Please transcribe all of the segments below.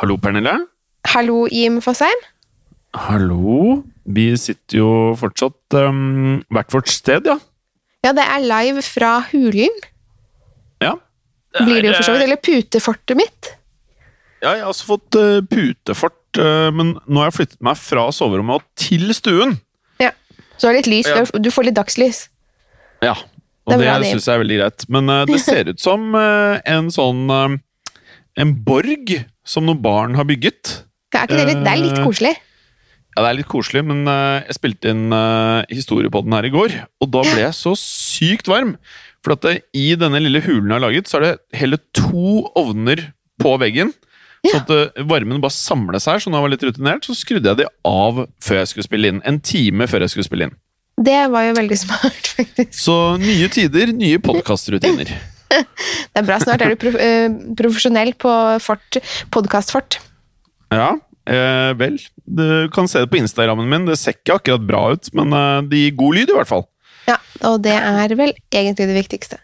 Hallo, Pernille. Hallo, Jim Fosheim. Hallo. Vi sitter jo fortsatt um, hvert vårt sted, ja. Ja, det er live fra Hulen, Ja. blir det jo for så er, vidt. Eller putefortet mitt. Ja, jeg har også fått uh, putefort, uh, men nå har jeg flyttet meg fra soverommet og til stuen. Ja, Så er det litt lys. Ja. Du får litt dagslys. Ja, og Det er det, det. syns jeg er veldig greit. Men uh, det ser ut som en sånn En borg som noen barn har bygget. Det er, det, litt, det er litt Eh, koselig. Ja, det er litt koselig, men uh, jeg spilte inn uh, historie på den her i går, og da ble jeg så sykt varm. For at det, i denne lille hulen jeg har laget, så er det hele to ovner på veggen. Så at uh, varmen bare samlet seg her, så når jeg var litt rutinert, så skrudde jeg de av før jeg skulle spille inn. En time før jeg skulle spille inn. Det var jo veldig smart, faktisk. Så nye tider, nye podkastrutiner. Det er bra. Snart er du prof eh, profesjonell på fort, podkastfort. Ja, eh, vel. Du kan se det på Instagrammen min. Det ser ikke akkurat bra ut, men eh, det gir god lyd, i hvert fall. Ja, og det er vel egentlig det viktigste.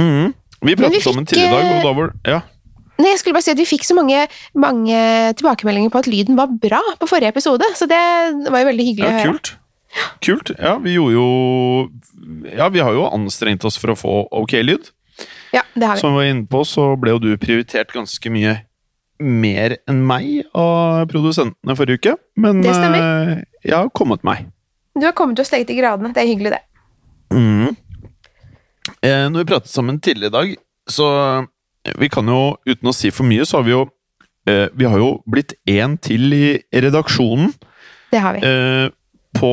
Mhm. Vi pratet vi pratet sammen fikk, tidligere i dag, eh, og da var Ja. Nei, jeg skulle bare si at Vi fikk så mange, mange tilbakemeldinger på at lyden var bra på forrige episode, så det var jo veldig hyggelig Ja, å høre. kult. Kult. Ja, vi gjorde jo Ja, vi har jo anstrengt oss for å få ok lyd. Ja, det har vi. Som vi var inne på, så ble jo du prioritert ganske mye mer enn meg av produsentene forrige uke. Men Det stemmer. eh, jeg har kommet meg. Du har kommet og å stege til gradene. Det er hyggelig, det. Mm. Eh, når vi pratet sammen tidligere i dag, så eh, Vi kan jo, uten å si for mye, så har vi jo eh, Vi har jo blitt én til i redaksjonen. Det har vi. Eh, på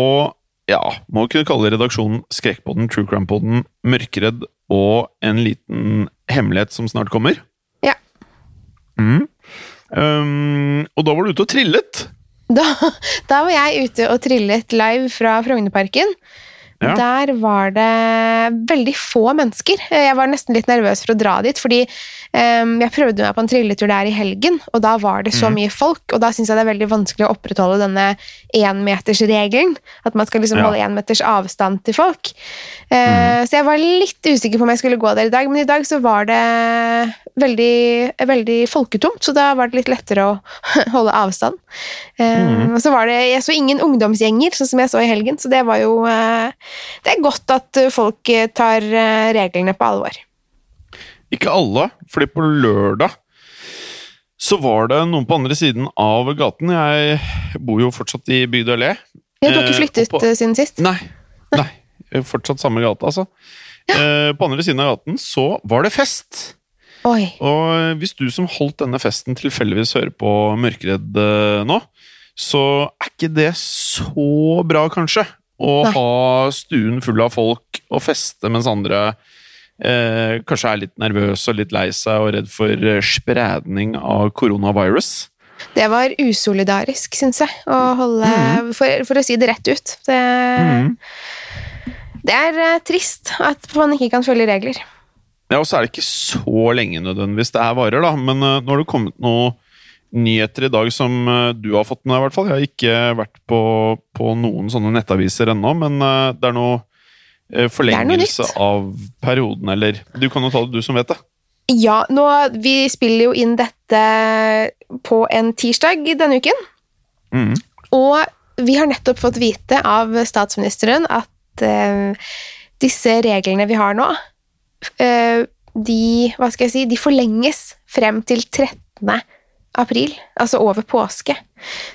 ja, må kunne kalle redaksjonen Skrekkpodden, True Crime-podden, Mørkeredd og en liten hemmelighet som snart kommer. Ja. Mm. Um, og da var du ute og trillet. Da, da var jeg ute og trillet live fra Frognerparken. Ja. Der var det veldig få mennesker. Jeg var nesten litt nervøs for å dra dit, fordi um, jeg prøvde meg på en trilletur der i helgen, og da var det så Mhm. mye folk, og da syns jeg det er veldig vanskelig å opprettholde denne énmetersregelen. At man skal liksom Ja. holde én meters avstand til folk. Uh, mm. Så jeg var litt usikker på om jeg skulle gå der i dag, men i dag så var det veldig, veldig folketomt, så da var det litt lettere å holde avstand. Eh, mm. Og så var det, Jeg så ingen ungdomsgjenger, sånn som jeg så i helgen, så det var jo eh, Det er godt at eh, folk eh, tar eh, reglene på alvor. Ikke alle, fordi på lørdag så var det noen på andre siden av gaten. Jeg bor jo fortsatt i Bygdøy allé. Ja, du har Eh, ikke flyttet på- eh, siden sist? Nei. nei. Fortsatt samme gate, altså. Ja. på andre siden av gaten så var det fest. Oi. Og hvis du som holdt denne festen tilfeldigvis hører på Mørkeredd eh, nå, så er ikke det så bra, kanskje. Å Nei. ha stuen full av folk og feste mens andre eh, kanskje er litt nervøse og litt lei seg og redd for eh, spredning av koronavirus. Det var usolidarisk, syns jeg, å holde mm. for, for å si det rett ut. Det, mm. det er eh, trist at man ikke kan følge regler. Ja, og så er det ikke så lenge nødvendigvis det her varer, da. Men uh, nå har det kommet noen nyheter i dag som eh, du har fått med deg, i hvert fall. Jeg har ikke vært på, på noen sånne nettaviser ennå, men eh, det er noe forlengelse forlengelse noe av perioden, eller Du kan jo ta det, du som vet det. Ja, nå, vi spiller jo inn dette på en tirsdag denne uken. Mm. Og vi har nettopp fått vite av statsministeren at eh, disse reglene vi har nå, eh, de, hva skal jeg si, de forlenges frem til 13. april, altså over påske.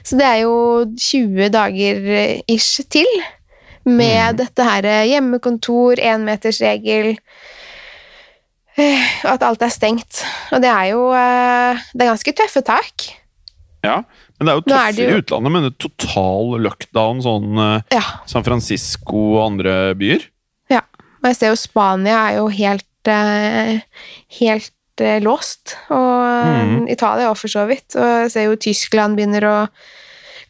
Så det er jo 20 dager eh, ish til med dette her eh, hjemmekontor, énmetersregel, eh, at alt er stengt. Og det er jo det er ganske tøffe tak. Ja, men det er jo tøffere er det jo- i utlandet med total lockdown, sånn Ja. San Francisco og andre byer. Ja, og jeg ser jo Spania er jo helt, eh, helt eh, låst, og mm. Italia òg, for så vidt, og jeg ser jo Tyskland begynner å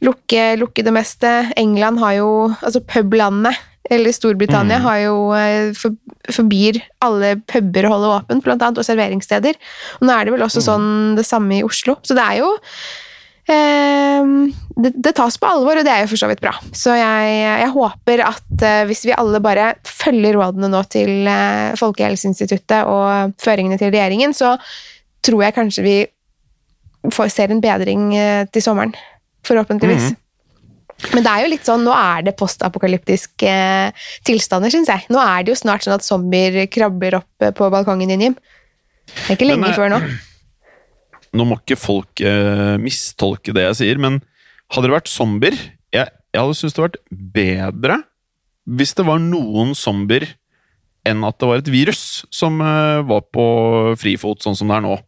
lukke, lukke det meste. England har jo, altså publandet, eller Storbritannia mm. har jo eh, for, forbyr alle puber å holde åpent, blant annet, og serveringssteder. Og nå er det vel også mm. sånn det samme i Oslo, så det er jo det, det tas på alvor, og det er jo for så vidt bra. Så jeg, jeg håper at eh, hvis vi alle bare følger rådene nå til eh, Folkehelseinstituttet og føringene til regjeringen, så tror jeg kanskje vi får, ser en bedring eh, til sommeren. Forhåpentligvis. Men det er jo litt sånn, nå er det postapokalyptiske tilstander, syns jeg. Nå er det jo snart sånn at zombier krabber opp på balkongen din, Jim. Det er ikke lenge Men, før nå. Nå må ikke folk eh, mistolke det jeg sier, men hadde det vært zombier Jeg, jeg hadde syntes det hadde vært bedre hvis det var noen zombier enn at det var et virus som eh, var på frifot, sånn som det er nå.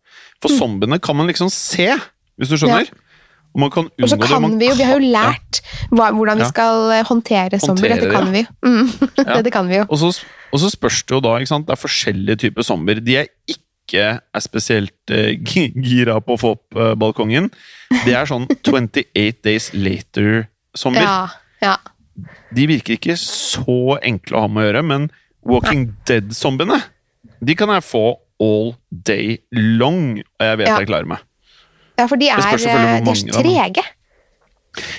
For zombiene kan man liksom se, hvis du skjønner. Og man kan unngå Og så det. kan Man vi jo, vi har jo lært hva, hvordan vi Ja. skal eh, håndtere zombier. Dette kan vi jo. Mm. Ja. Dette kan vi jo. Og så, og så spørs det jo da, ikke sant, det er forskjellige typer zombier. De jeg ikke er spesielt eh, gira på å få opp eh, balkongen, det er sånn 28 Days Later-zombier. Ja, ja. De virker ikke så enkle å ha med å gjøre, men Walking Dead-zombiene, de kan jeg få all day long, og jeg vet Ja. jeg klarer meg. ja, for de er, eh, de er trege.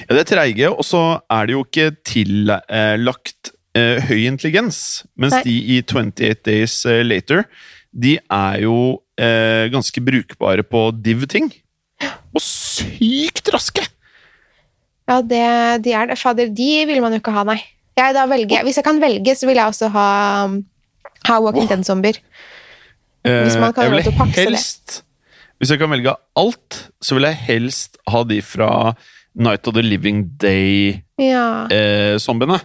Ja, det er treige, og så er det jo ikke tillagt eh, høy intelligens. Mens Nei. de i 28 Days Later, de er jo eh, ganske brukbare på div-ting. Og sykt raske! Ja, det, de er det. Fader, de vil man jo ikke ha, nei. Jeg, velger, hvis jeg kan velge, så vil jeg også ha, ha Walking Wow. Dead-zombier. Eh, Hvis man kan jeg ville pakse det. Hvis jeg kan velge alt, så vil jeg helst ha de fra Night of the Living Day-zombiene. Ja,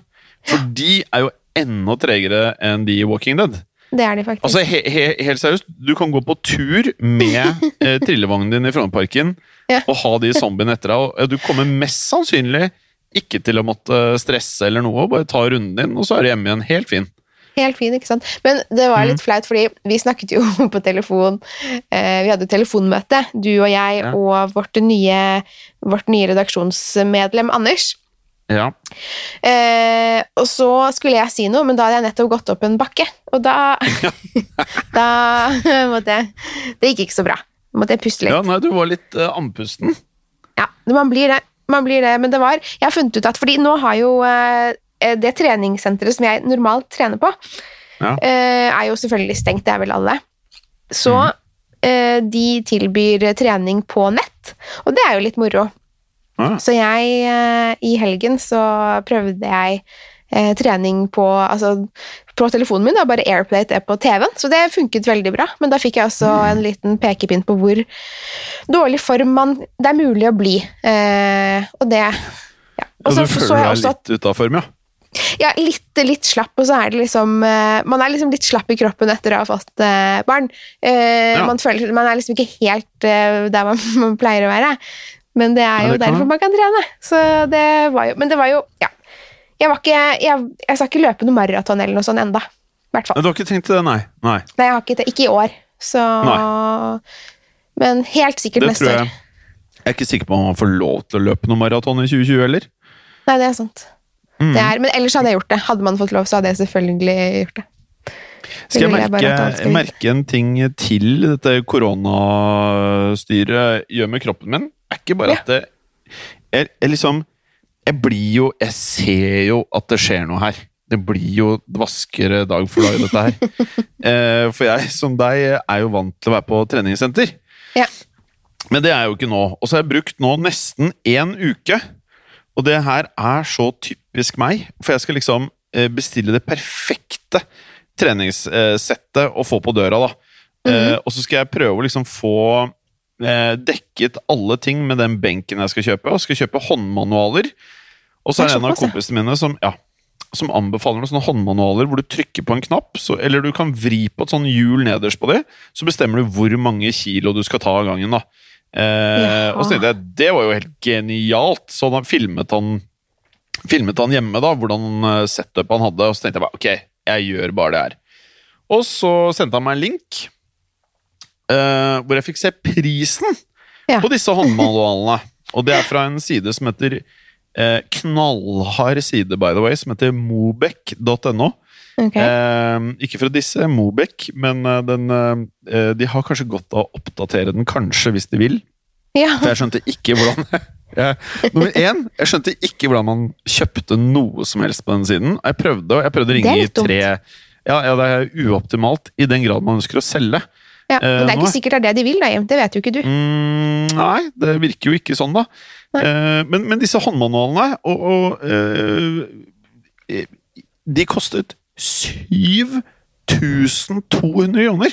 For de er jo enda tregere enn de i Walking Dead. Det er de faktisk. Altså, he, he, helt seriøst, du kan gå på tur med eh, trillevognen din i Frognerparken Ja. og ha de zombiene etter deg, og du kommer mest sannsynlig ikke til å måtte stresse eller noe, bare ta runden din, og så er du hjemme igjen helt fin. Helt fin, ikke sant? Men det var Mm. litt flaut, fordi vi snakket jo på telefon. Eh, vi hadde telefonmøte, du og jeg Ja. og vårt nye, vårt nye redaksjonsmedlem Anders. Ja. Eh, og så skulle jeg si noe, men da hadde jeg nettopp gått opp en bakke. Og da Da måtte jeg Det gikk ikke så bra. Da måtte jeg puste litt. ja, nei, du var litt uh, andpusten. Ja, man blir det. Man blir det, men det var Jeg har funnet ut at Fordi nå har jo eh, det treningssenteret som jeg normalt trener på, Ja. eh, er jo selvfølgelig stengt. Det er vel alle. Så mm. eh, de tilbyr trening på nett, og det er jo litt moro. Ja. Så jeg eh, I helgen så prøvde jeg eh, trening på Altså på telefonen min, da, bare Airplate det på TV-en, så det funket veldig bra. Men da fikk jeg også Mm. en liten pekepinn på hvor dårlig form man det er mulig å bli. Eh, og det ja. Og så du så føler deg også litt ute av form, ja? ja, litt, litt slapp, og så er det liksom eh, Man er liksom litt slapp i kroppen etter å ha fått barn. Eh, Ja. man, føler, man er liksom ikke helt der man, man pleier å være. Men det er jo jo det derfor man kan trene. Så det var jo Men det var jo Ja. Jeg var ikke Jeg, jeg skal ikke løpe noe maraton eller noe sånt enda. Hvert fall. Du har ikke tenkt til det, nei? Nei, Nei, jeg har ikke det. Ikke i år. Så Men helt sikkert det neste jeg. år. Jeg er ikke sikker på om man får lov til å løpe noe maraton i 2020 heller. Nei, det er sant. Mm. Det er, men ellers hadde jeg gjort det. Hadde man fått lov, så hadde jeg selvfølgelig gjort det. Skal jeg merke, merke en ting til dette koronastyret gjør med kroppen min? Er ikke bare at det jeg, jeg liksom Jeg blir jo Jeg ser jo at det skjer noe her. Det blir jo dvaskere dag for dag, dette her. eh, for jeg, som deg, er jo vant til å være på treningssenter. Ja. Men det er jeg jo ikke nå. Og så har jeg brukt nå nesten én uke. Og det her er så typisk meg, for jeg skal liksom eh, bestille det perfekte treningssettet å få på døra, da. Eh, og så skal jeg prøve å liksom få eh, dekket alle ting med den benken jeg skal kjøpe, og skal kjøpe håndmanualer. Og så er er det en av kompisene mine som, ja, som anbefaler noen sånne håndmanualer hvor du trykker på en knapp, så, eller du kan vri på et sånn hjul nederst på det, så bestemmer du hvor mange kilo du skal ta av gangen. da. Eh, og så tenkte jeg, det var jo helt genialt. Så da filmet han, filmet han hjemme da, hvordan eh, setup han hadde, og så tenkte jeg bare, ok, jeg gjør bare det her. Og så sendte han meg en link, eh, hvor jeg fikk se prisen Ja. på disse håndmanualene. Og det er fra en side som heter uh, Knallhard side, by the way, som heter mobek.no. Okay. Eh, ikke for å disse Mobek, men eh, den, eh, de har kanskje godt av å oppdatere den, kanskje, hvis de vil. ja. For jeg skjønte ikke hvordan jeg, Nummer én, jeg skjønte ikke hvordan man kjøpte noe som helst på den siden. Jeg prøvde, og jeg prøvde å ringe i tre ja, ja, det er uoptimalt i den grad man ønsker å selge. Ja, men det er ikke sikkert det er det de vil, da, Jim. Det vet jo ikke du. Mm, nei, det virker jo ikke sånn, da. Eh, men, men disse håndmanualene og, og eh, De kostet 7200 kroner!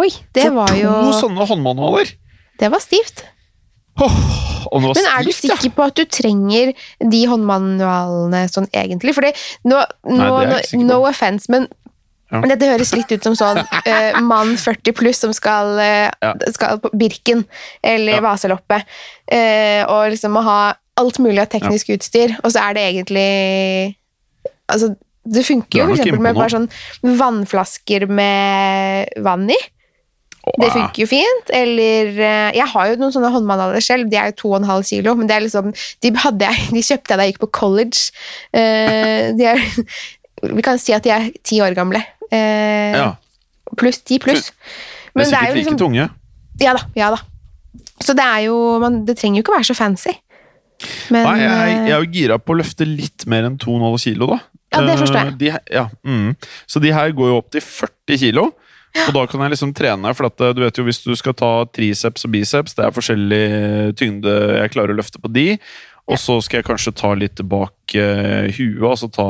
Oi, det for var to sånne håndmanualer! Det var stivt. Oh, var Men er du sikker på at du trenger de håndmanualene sånn egentlig? Fordi nå, nå, Nei, no offense, men Ja. men dette høres litt ut som sånn uh, mann 40 pluss som skal, uh, Ja. skal på Birken eller Ja. Vaseloppet. Uh, og liksom må ha alt mulig av teknisk utstyr, og så er det egentlig Altså, det funker jo for eksempel med bare sånn vannflasker med vann i. Det funker jo fint. Eller Jeg har jo noen sånne håndmanualer selv. De er jo 2,5 kilo, men det er liksom, de, jeg, de kjøpte jeg da jeg gikk på college. De er, vi kan si at de er ti år gamle. Eh, ja. Pluss ti pluss. De er Men det er sikkert jo like liksom tunge. Ja da. ja da. Så det er jo man, Det trenger jo ikke å være så fancy. Men Nei, jeg, eh, jeg er jo gira på å løfte litt mer enn 2,5 kilo, da. Ja, det forstår jeg. Eh, De, ja, mm. Så de her går jo opp til 40 kilo. Og da kan jeg liksom trene, for at eh, du vet jo hvis du skal ta triceps og biceps, det er forskjellig tyngde jeg klarer å løfte på de. Og så skal jeg kanskje ta litt bak uh, huet, altså ta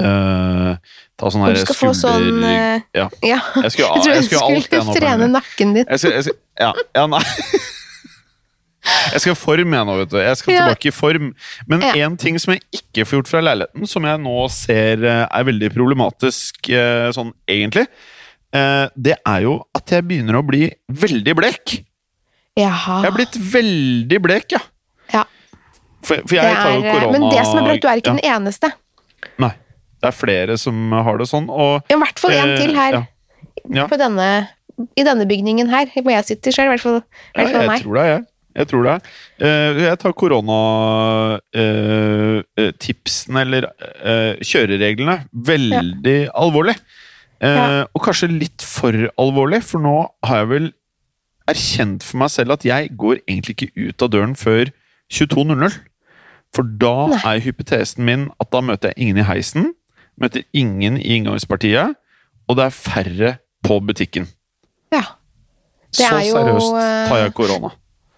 eh, Ta sånn her skulder... sånn uh, ja. ja. Jeg skulle, Jeg jeg du skulle alt det skulle nå. trene nakken din. Jeg skulle, jeg skulle, ja, ja, nei. Jeg skal i form jeg nå, vet du. Jeg skal Ja. tilbake i form. Men Ja. ting som jeg ikke får gjort fra leiligheten, som jeg nå ser eh, er veldig problematisk eh, sånn egentlig, eh, det er jo at jeg begynner å bli veldig blek. Jaha. Jeg er blitt veldig blek, ja. Ja. For, for jeg jeg tar jo er, eh, korona men det som er bra, du er ikke den eneste. Nei. Det er flere som har det sånn, og I hvert fall en eh, til her. Ja, Ja. På denne, I denne bygningen her, hvor jeg sitter sjøl. I hvert fall, i hvert fall jeg meg. tror det, jeg. Jeg tror det. er. jeg tar koronatipsene, eller eh, kjørereglene, veldig alvorlig. Eh, Ja. Og kanskje litt for alvorlig, for nå har jeg vel erkjent for meg selv at jeg går egentlig ikke ut av døren før 22.00. For da Nei. er hypotesen min at da møter jeg ingen i heisen, møter ingen i inngangspartiet, og det er færre på butikken. Ja. Det Så er jo, seriøst tar eh, jeg korona.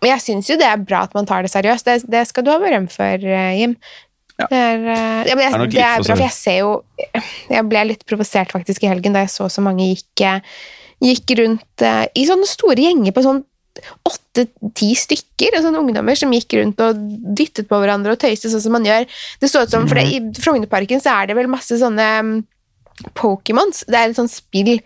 Men jeg syns jo det er bra at man tar det seriøst. Det, det skal du ha berøm for, eh, Jim. Ja. Det er, eh, ja, men jeg, Er nok det er bra, for jeg ser jo Jeg ble litt provosert faktisk i helgen da jeg så så mange gikk, gikk rundt i sånne store gjenger på sånn åtte-ti stykker, altså sånne ungdommer som gikk rundt og dyttet på hverandre og tøyste sånn som man gjør. Det så ut som, for det, I Frognerparken så er det vel masse sånne um, Pokémons. Det er et sånt spill.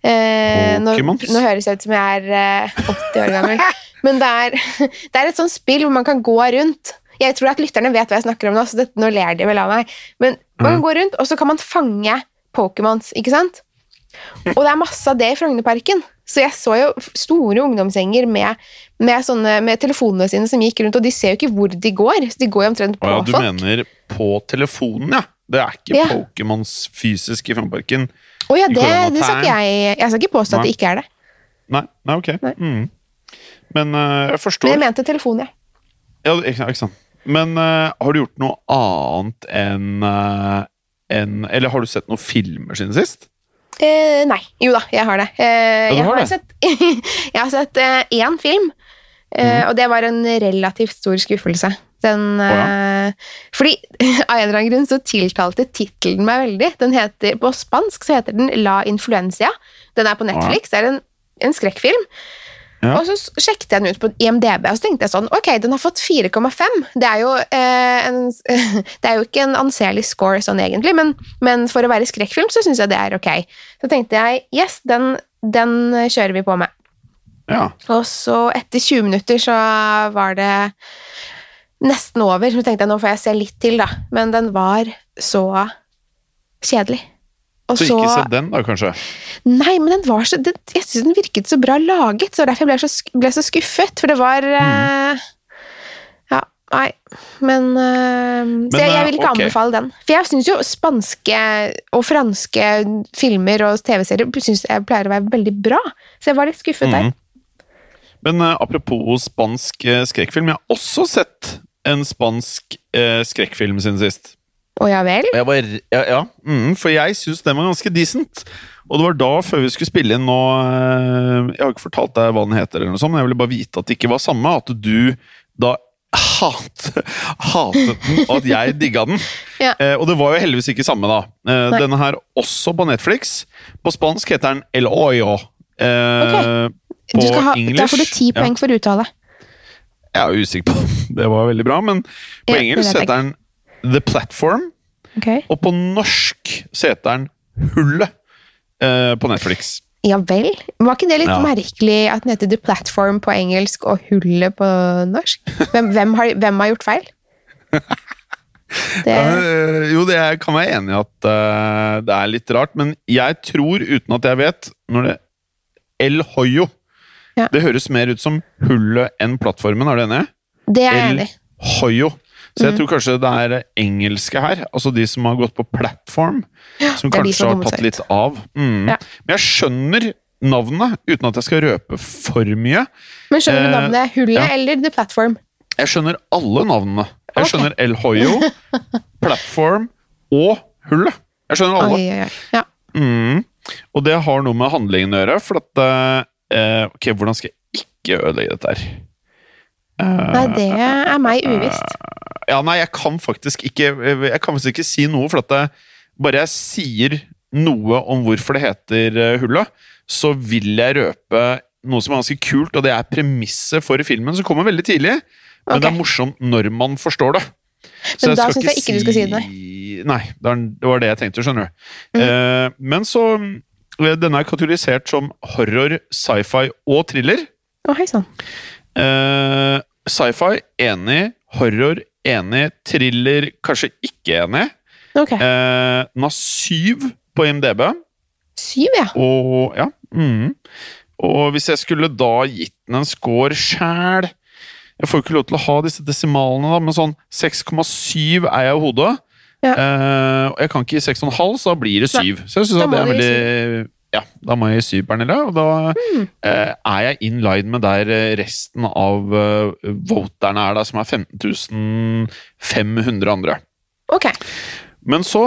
Eh, nå, nå høres jeg ut som jeg er eh, 80 år gammel. Men det er, det er et sånt spill hvor man kan gå rundt. Jeg tror at lytterne vet hva jeg snakker om nå, så det, nå ler de vel av meg. Men man kan gå rundt, og så kan man fange Pokémons, ikke sant? Og det er masse av det i Frognerparken. Så jeg så jo store ungdomsgjenger med, med, sånne, med telefonene sine som gikk rundt, og de ser jo ikke hvor de går. Så de går jo omtrent på ja, du folk. mener på telefonen, ja? Det er ikke Ja. Pokémons fysisk i Frognerparken? Å ja, det, det skal ikke jeg Jeg skal ikke påstå at det ikke er det. Nei, nei ok. Nei. Mm. Men uh, jeg Men jeg mente telefon, ja. Ja, ikke, ikke sant. Men uh, har du gjort noe annet enn uh, en, Eller har du sett noen filmer siden sist? Eh, nei. Jo da, jeg har det. Eh, jeg, har det? Sett, jeg har sett eh, én film, eh, Mhm. og det var en relativt stor skuffelse. Den, eh, Fordi av en eller annen grunn så tiltalte tittelen meg veldig. Den heter, På spansk så heter den La Influencia. Den er på Netflix. Det er en, en skrekkfilm. Ja. Og så sjekket jeg den ut på IMDb, og så tenkte jeg sånn Ok, den har fått 4,5. Det, er jo, eh, en, det er jo ikke en anselig score sånn egentlig, men, men for å være skrekkfilm så syns jeg det er ok. Så tenkte jeg yes, den, den kjører vi på med. Ja. Og så etter 20 minutter så var det nesten over. Så tenkte jeg nå får jeg se litt til, da. Men den var så kjedelig. Og Så ikke se den, da, kanskje? Nei, men den var så den, Jeg syns den virket så bra laget, så derfor jeg ble så, ble så skuffet. For det var eh, Ja, nei. Men, eh, Så jeg, jeg vil ikke okay. anbefale den. For jeg syns jo spanske og franske filmer og TV-serier synes jeg pleier å være veldig bra. Så jeg var litt skuffet der. Mhm. Men uh, apropos spansk eh, skrekkfilm, jeg har også sett en spansk eh, skrekkfilm siden sist. Å ja vel? Og jeg var, ja, ja mm, for jeg syns den var ganske decent. Og det var da, før vi skulle spille inn nå eh, Jeg har ikke fortalt deg hva den heter, eller noe sånt, men jeg ville bare vite at det ikke var samme. At du da hat, hatet den, og at jeg digga den. Ja. Eh, og det var jo heldigvis ikke samme, da. Eh, denne her også på Netflix. På spansk heter den El Oyo. Eh, På ha, engelsk da får du ti ja. poeng for uttale. Jeg er usikker på det. det var veldig bra, men på engelsk heter den The Platform. Okay. Og på norsk så heter den Hullet eh, på Netflix. Ja vel? Var ikke det litt Ja. merkelig at den heter The Platform på engelsk og Hullet på norsk? Hvem, hvem, har, hvem har gjort feil? Det, Ja, jo, det kan være enig i at uh, det er litt rart, men jeg tror, uten at jeg vet når det El Hoyo Ja. Det høres mer ut som hullet enn plattformen, er du enig? det er jeg enig i. El Hoyo. Så jeg tror kanskje det er engelske her, altså de som har gått på platform, som kanskje har tatt litt av. Mm. Men jeg skjønner navnet, uten at jeg skal røpe for mye. Men skjønner du Eh, navnet Hullet ja. eller The Platform? Jeg skjønner alle navnene. Jeg Ok. skjønner El Hoyo, Platform og Hullet. Jeg skjønner alle. Oi, oi, oi. Ja. Mm. Og det har noe med handlingen å gjøre, for at eh, Ok, hvordan skal jeg ikke ødelegge dette her? Eh, Nei, det er meg uvisst. Ja, nei, jeg kan faktisk ikke Jeg kan faktisk ikke si noe, for at det, bare jeg sier noe om hvorfor det heter eh, Hullet, så vil jeg røpe noe som er ganske kult, og det er premisset for filmen, som kommer veldig tidlig. Men okay. det er morsomt når man forstår det. Så Men da syns jeg ikke du skal si det, Nei, det var det jeg tenkte, skjønner du. Mm. Eh, men så eh, Denne er kategorisert som horror, sci-fi og thriller. Å, hei sann. Eh, sci-fi enig, horror enig, thriller kanskje ikke enig. Ok. Eh, den har syv på IMDb, Syv, ja. og ja. mm. Og hvis jeg skulle da gitt den en score sjæl Jeg får jo ikke lov til å ha disse desimalene, da, men sånn 6,7 er jeg i hodet. Ja. Eh, og jeg kan ikke gi 6,5, så da blir det 7. Så jeg synes at det er veldig Ja, da må jeg i 7, Pernille. Og da mm. eh, er jeg in line med der eh, resten av uh, voterne er, da, som er 15 500 andre. Ok. Men så,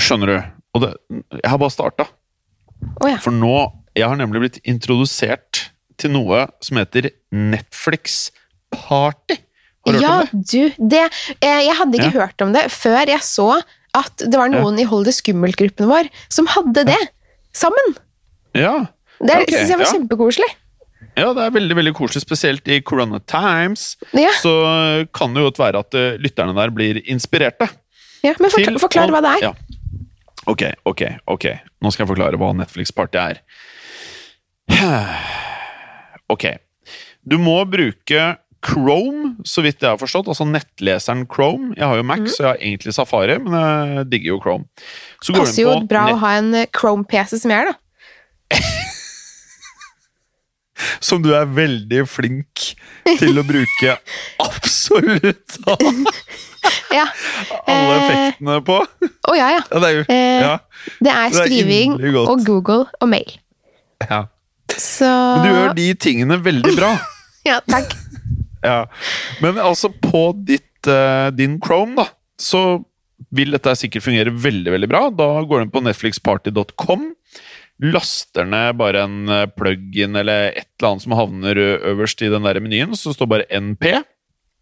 skjønner du Og det, jeg har bare starta. Oh, ja. For nå Jeg har nemlig blitt introdusert til noe som heter Netflix Party. Har du Ja, hørt om det? du. Det, eh, jeg hadde ikke hørt om det før jeg så at det var noen i Hold det skummelt-gruppen vår som hadde det sammen. Ja. Det okay, synes jeg var ja. kjempekoselig. ja, det er veldig veldig koselig, spesielt i Corona Times. Ja, Så kan det jo godt være at eh, lytterne der blir inspirerte. ja, men forklar, forklar hva det er. Ja. Ok, ok, ok. Nå skal jeg forklare hva Netflix Party er. Ok. Du må bruke Chrome, så vidt jeg har forstått. Altså nettleseren Chrome. Jeg har jo Mac, så jeg har egentlig Safari, men jeg digger jo Chrome. Så Mhm. Passer jo bra å ha en eh, Chrome-PC som jeg er, da. Som du er veldig flink til å bruke absolutt Ja. alle Eh, effektene på. Å ja, ja. Ja, det er jo Eh, ja, Det er Det er skriving og Google og mail. ja. Så Men du gjør de tingene veldig bra. Ja, takk. Ja. Men altså, på ditt, eh, din Chrome, da, så vil dette sikkert fungere veldig, veldig bra. Da går den på netflixparty.com, laster ned bare en eh, plug-in eller et eller annet som havner øverst i den der menyen, så står bare NP.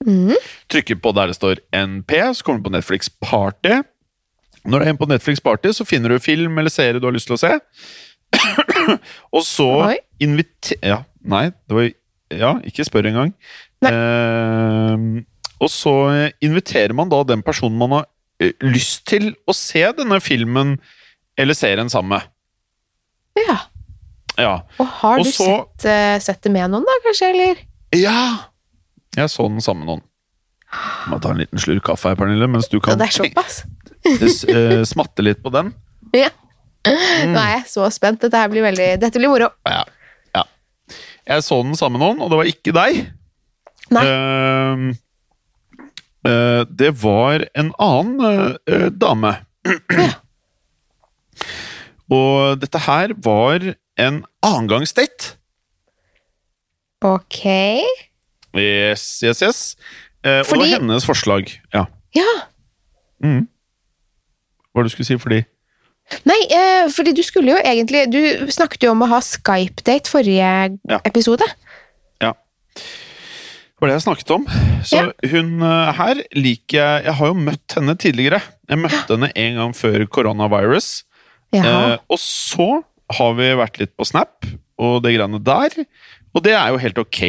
Mm. Trykker på der det står NP, så kommer du på Netflix Party. Når du er inne på Netflix Party, så finner du film eller serie du har lyst til å se. Og så inviter... Ja, nei, det var Ja, ikke spør engang. Eh, og så inviterer man da den personen man har eh, lyst til å se denne filmen eller serien sammen med. Ja. Ja. Og har Og du så- sett, eh, sett det med noen, da, kanskje? Eller? ja! Jeg så den sammen med noen. Jeg må ta en liten slurk kaffe her, Pernille, mens du kan eh, smatte litt på den. Ja. Mm. Nå er jeg så spent. Dette blir veldig Dette blir moro. Ja. ja. Jeg så den sammen med noen, og det var ikke deg. Nei. Ehm, eh, det var en annen eh, dame. og dette her var en annengangsdate. Ok. Yes, yes, yes. Eh, Og det var hennes forslag. Ja. Ja. Mm. Hva du skulle si fordi Nei, eh, fordi du skulle jo egentlig Du snakket jo om å ha Skype-date forrige Ja. episode. Det var det jeg snakket om. Så hun eh, her liker jeg Jeg har jo møtt henne tidligere. Jeg møtte henne en gang før koronavirus. Eh, og så har vi vært litt på Snap og det greiene der. Og det er jo helt ok.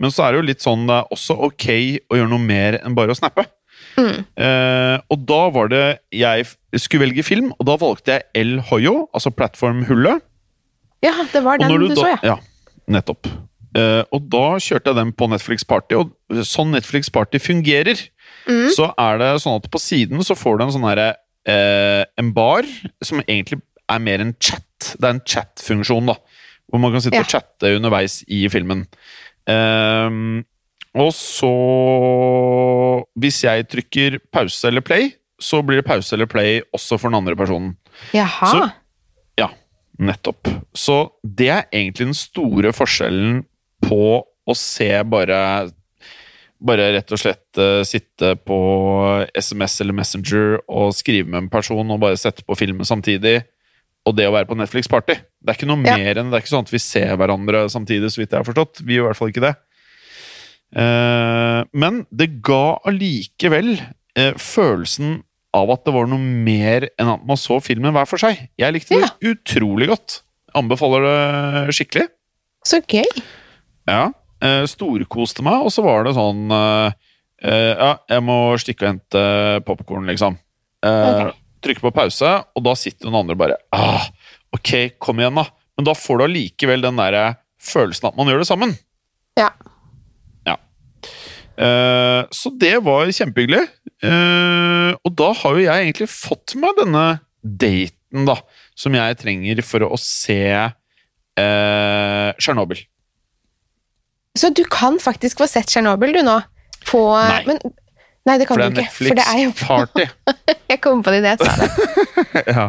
Men så er det jo litt sånn det er også ok å gjøre noe mer enn bare å snappe. Mm. Eh, og da var det jeg skulle velge film, og da valgte jeg El Hoyo, altså plattformhullet. ja, det var den du, du, da, så, ja. Ja, nettopp. Eh, og da kjørte jeg den på Netflix Party, og sånn Netflix Party fungerer, Mm. så er det sånn at på siden så får du en sånn herre eh, En bar som egentlig er mer en chat. Det er en chat-funksjon, da. Hvor man kan sitte Ja. og chatte underveis i filmen. Ehm, og så Hvis jeg trykker pause eller play, så blir det pause eller play også for den andre personen. Jaha. Så- Ja, nettopp. Så det er egentlig den store forskjellen på å se bare Bare rett og slett uh, sitte på SMS eller Messenger og skrive med en person og bare sette på filmen samtidig, og det å være på Netflix Party. Det er ikke noe Ja. mer enn Det er ikke sånn at vi ser hverandre samtidig, så vidt jeg har forstått. Vi gjør i hvert fall ikke det. Uh, men det ga allikevel uh, følelsen av at det var noe mer enn at man så filmen hver for seg. Jeg likte det utrolig godt. Anbefaler det skikkelig. Så gøy. Ja. Eh, storkoste meg, og så var det sånn eh, eh, Ja, jeg må stikke og hente popkorn, liksom. Eh, Ok. Trykke på pause, og da sitter noen andre bare ah, Ok, kom igjen, da. Men da får du allikevel den der følelsen at man gjør det sammen. Ja. Ja. Så det var kjempehyggelig. Eh, og da har jo jeg egentlig fått meg denne daten, da, som jeg trenger for å se Tsjernobyl. Så du kan faktisk få sett Tsjernobyl, du, nå? På Nei. Men, nei, det kan det du ikke. For det er Netflix-party. Jeg kom på det idet jeg sa det. ja.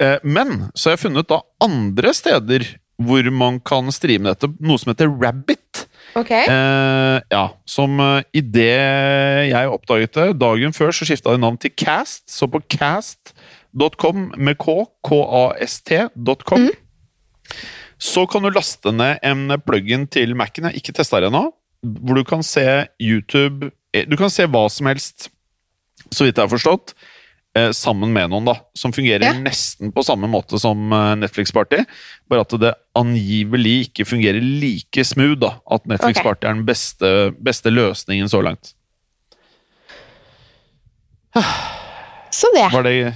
Eh, Men så har jeg funnet da andre steder hvor man kan streame dette, noe som heter Rabbit. Okay. Eh, ja, som uh, idet jeg oppdaget det dagen før, så skifta de navn til Cast. Så på cast.com med k, k-a-s-t.com, så kan du laste ned en plug-in til Mac-en. Jeg har ikke testa det ennå. Hvor du kan se YouTube eh, Du kan se hva som helst, så vidt jeg har forstått, eh, sammen med noen, da. Som fungerer Ja. nesten på samme måte som eh, Netflix Party. Bare at det angivelig ikke fungerer like smooth. da At Netflix. Party er den beste, beste løsningen så langt. Så det. Var det,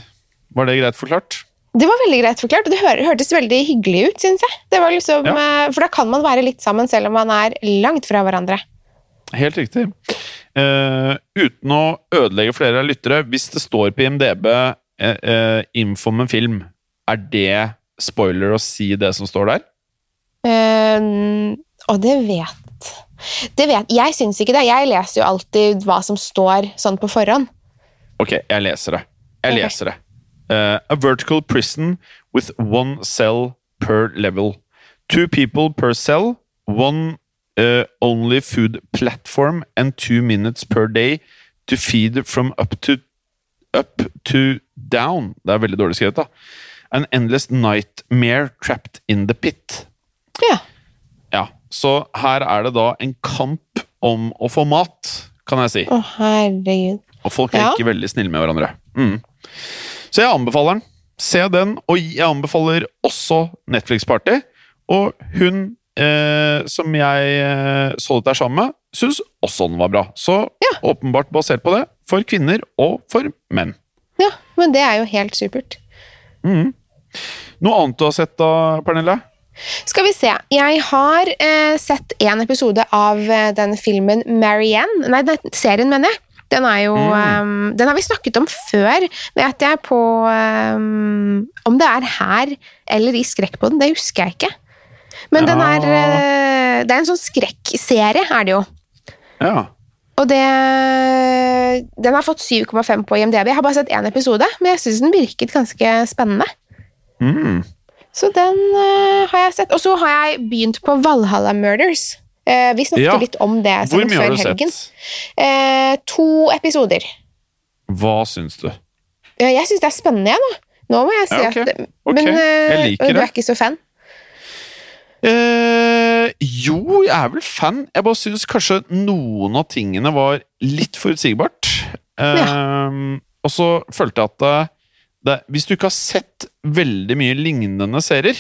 var det greit forklart? Det var veldig greit forklart, og det hør, hørtes veldig hyggelig ut, syns jeg. Det var liksom, ja. For da kan man være litt sammen selv om man er langt fra hverandre. Helt riktig. Uh, uten å ødelegge flere lyttere, hvis det står på IMDb uh, uh, info om en film, er det spoiler å si det som står der? Uh, og det vet Det vet Jeg syns ikke det. Jeg leser jo alltid hva som står sånn på forhånd. Ok, jeg leser det. Jeg leser det. Eh, a vertical prison with one cell per level. Two people per cell. One uh, only food platform and two minutes per day to feed from up to up to down. Det er veldig dårlig skrevet, da. An endless nightmare trapped in the pit. Ja. Ja, så her er det da en kamp om å få mat, kan jeg si. Å, herregud. Og folk er Ja. ikke veldig snille med hverandre. Mm. Så jeg anbefaler den. Se den, og jeg anbefaler også Netflix Party. Og hun eh, som jeg eh, så dette sammen med, syns også den var bra. Så Ja. åpenbart basert på det, for kvinner og for menn. Ja, men det er jo helt supert. Noe annet du har sett da, Pernille? Skal vi se. Jeg har eh, sett en episode av eh, den filmen Marianne Nei, den serien, mener jeg. Den er jo eh, Den har vi snakket om før, vet jeg, på um, Om det er her eller i Skrekkpodden, det husker jeg ikke. Men den er Ja. eh, Det er en sånn skrekkserie, er det jo. Ja. Og det Den har fått 7,5 på IMDb. Jeg har bare sett én episode, men jeg syns den virket ganske spennende. Mm. Så den uh, har jeg sett. Og så har jeg begynt på Valhalla Murders. Eh, vi snakket Ja. litt om det Hvor mye har du helgen. sett? Eh, to episoder. Hva syns du? Eh, jeg syns det er spennende, jeg, nå. Nå må jeg si Ja, okay. at Men jeg eh, du er ikke så fan? Eh, jo, jeg er vel fan. Jeg bare syns kanskje noen av tingene var litt forutsigbart. Eh, Og så følte jeg at det, det, hvis du ikke har sett veldig mye lignende serier,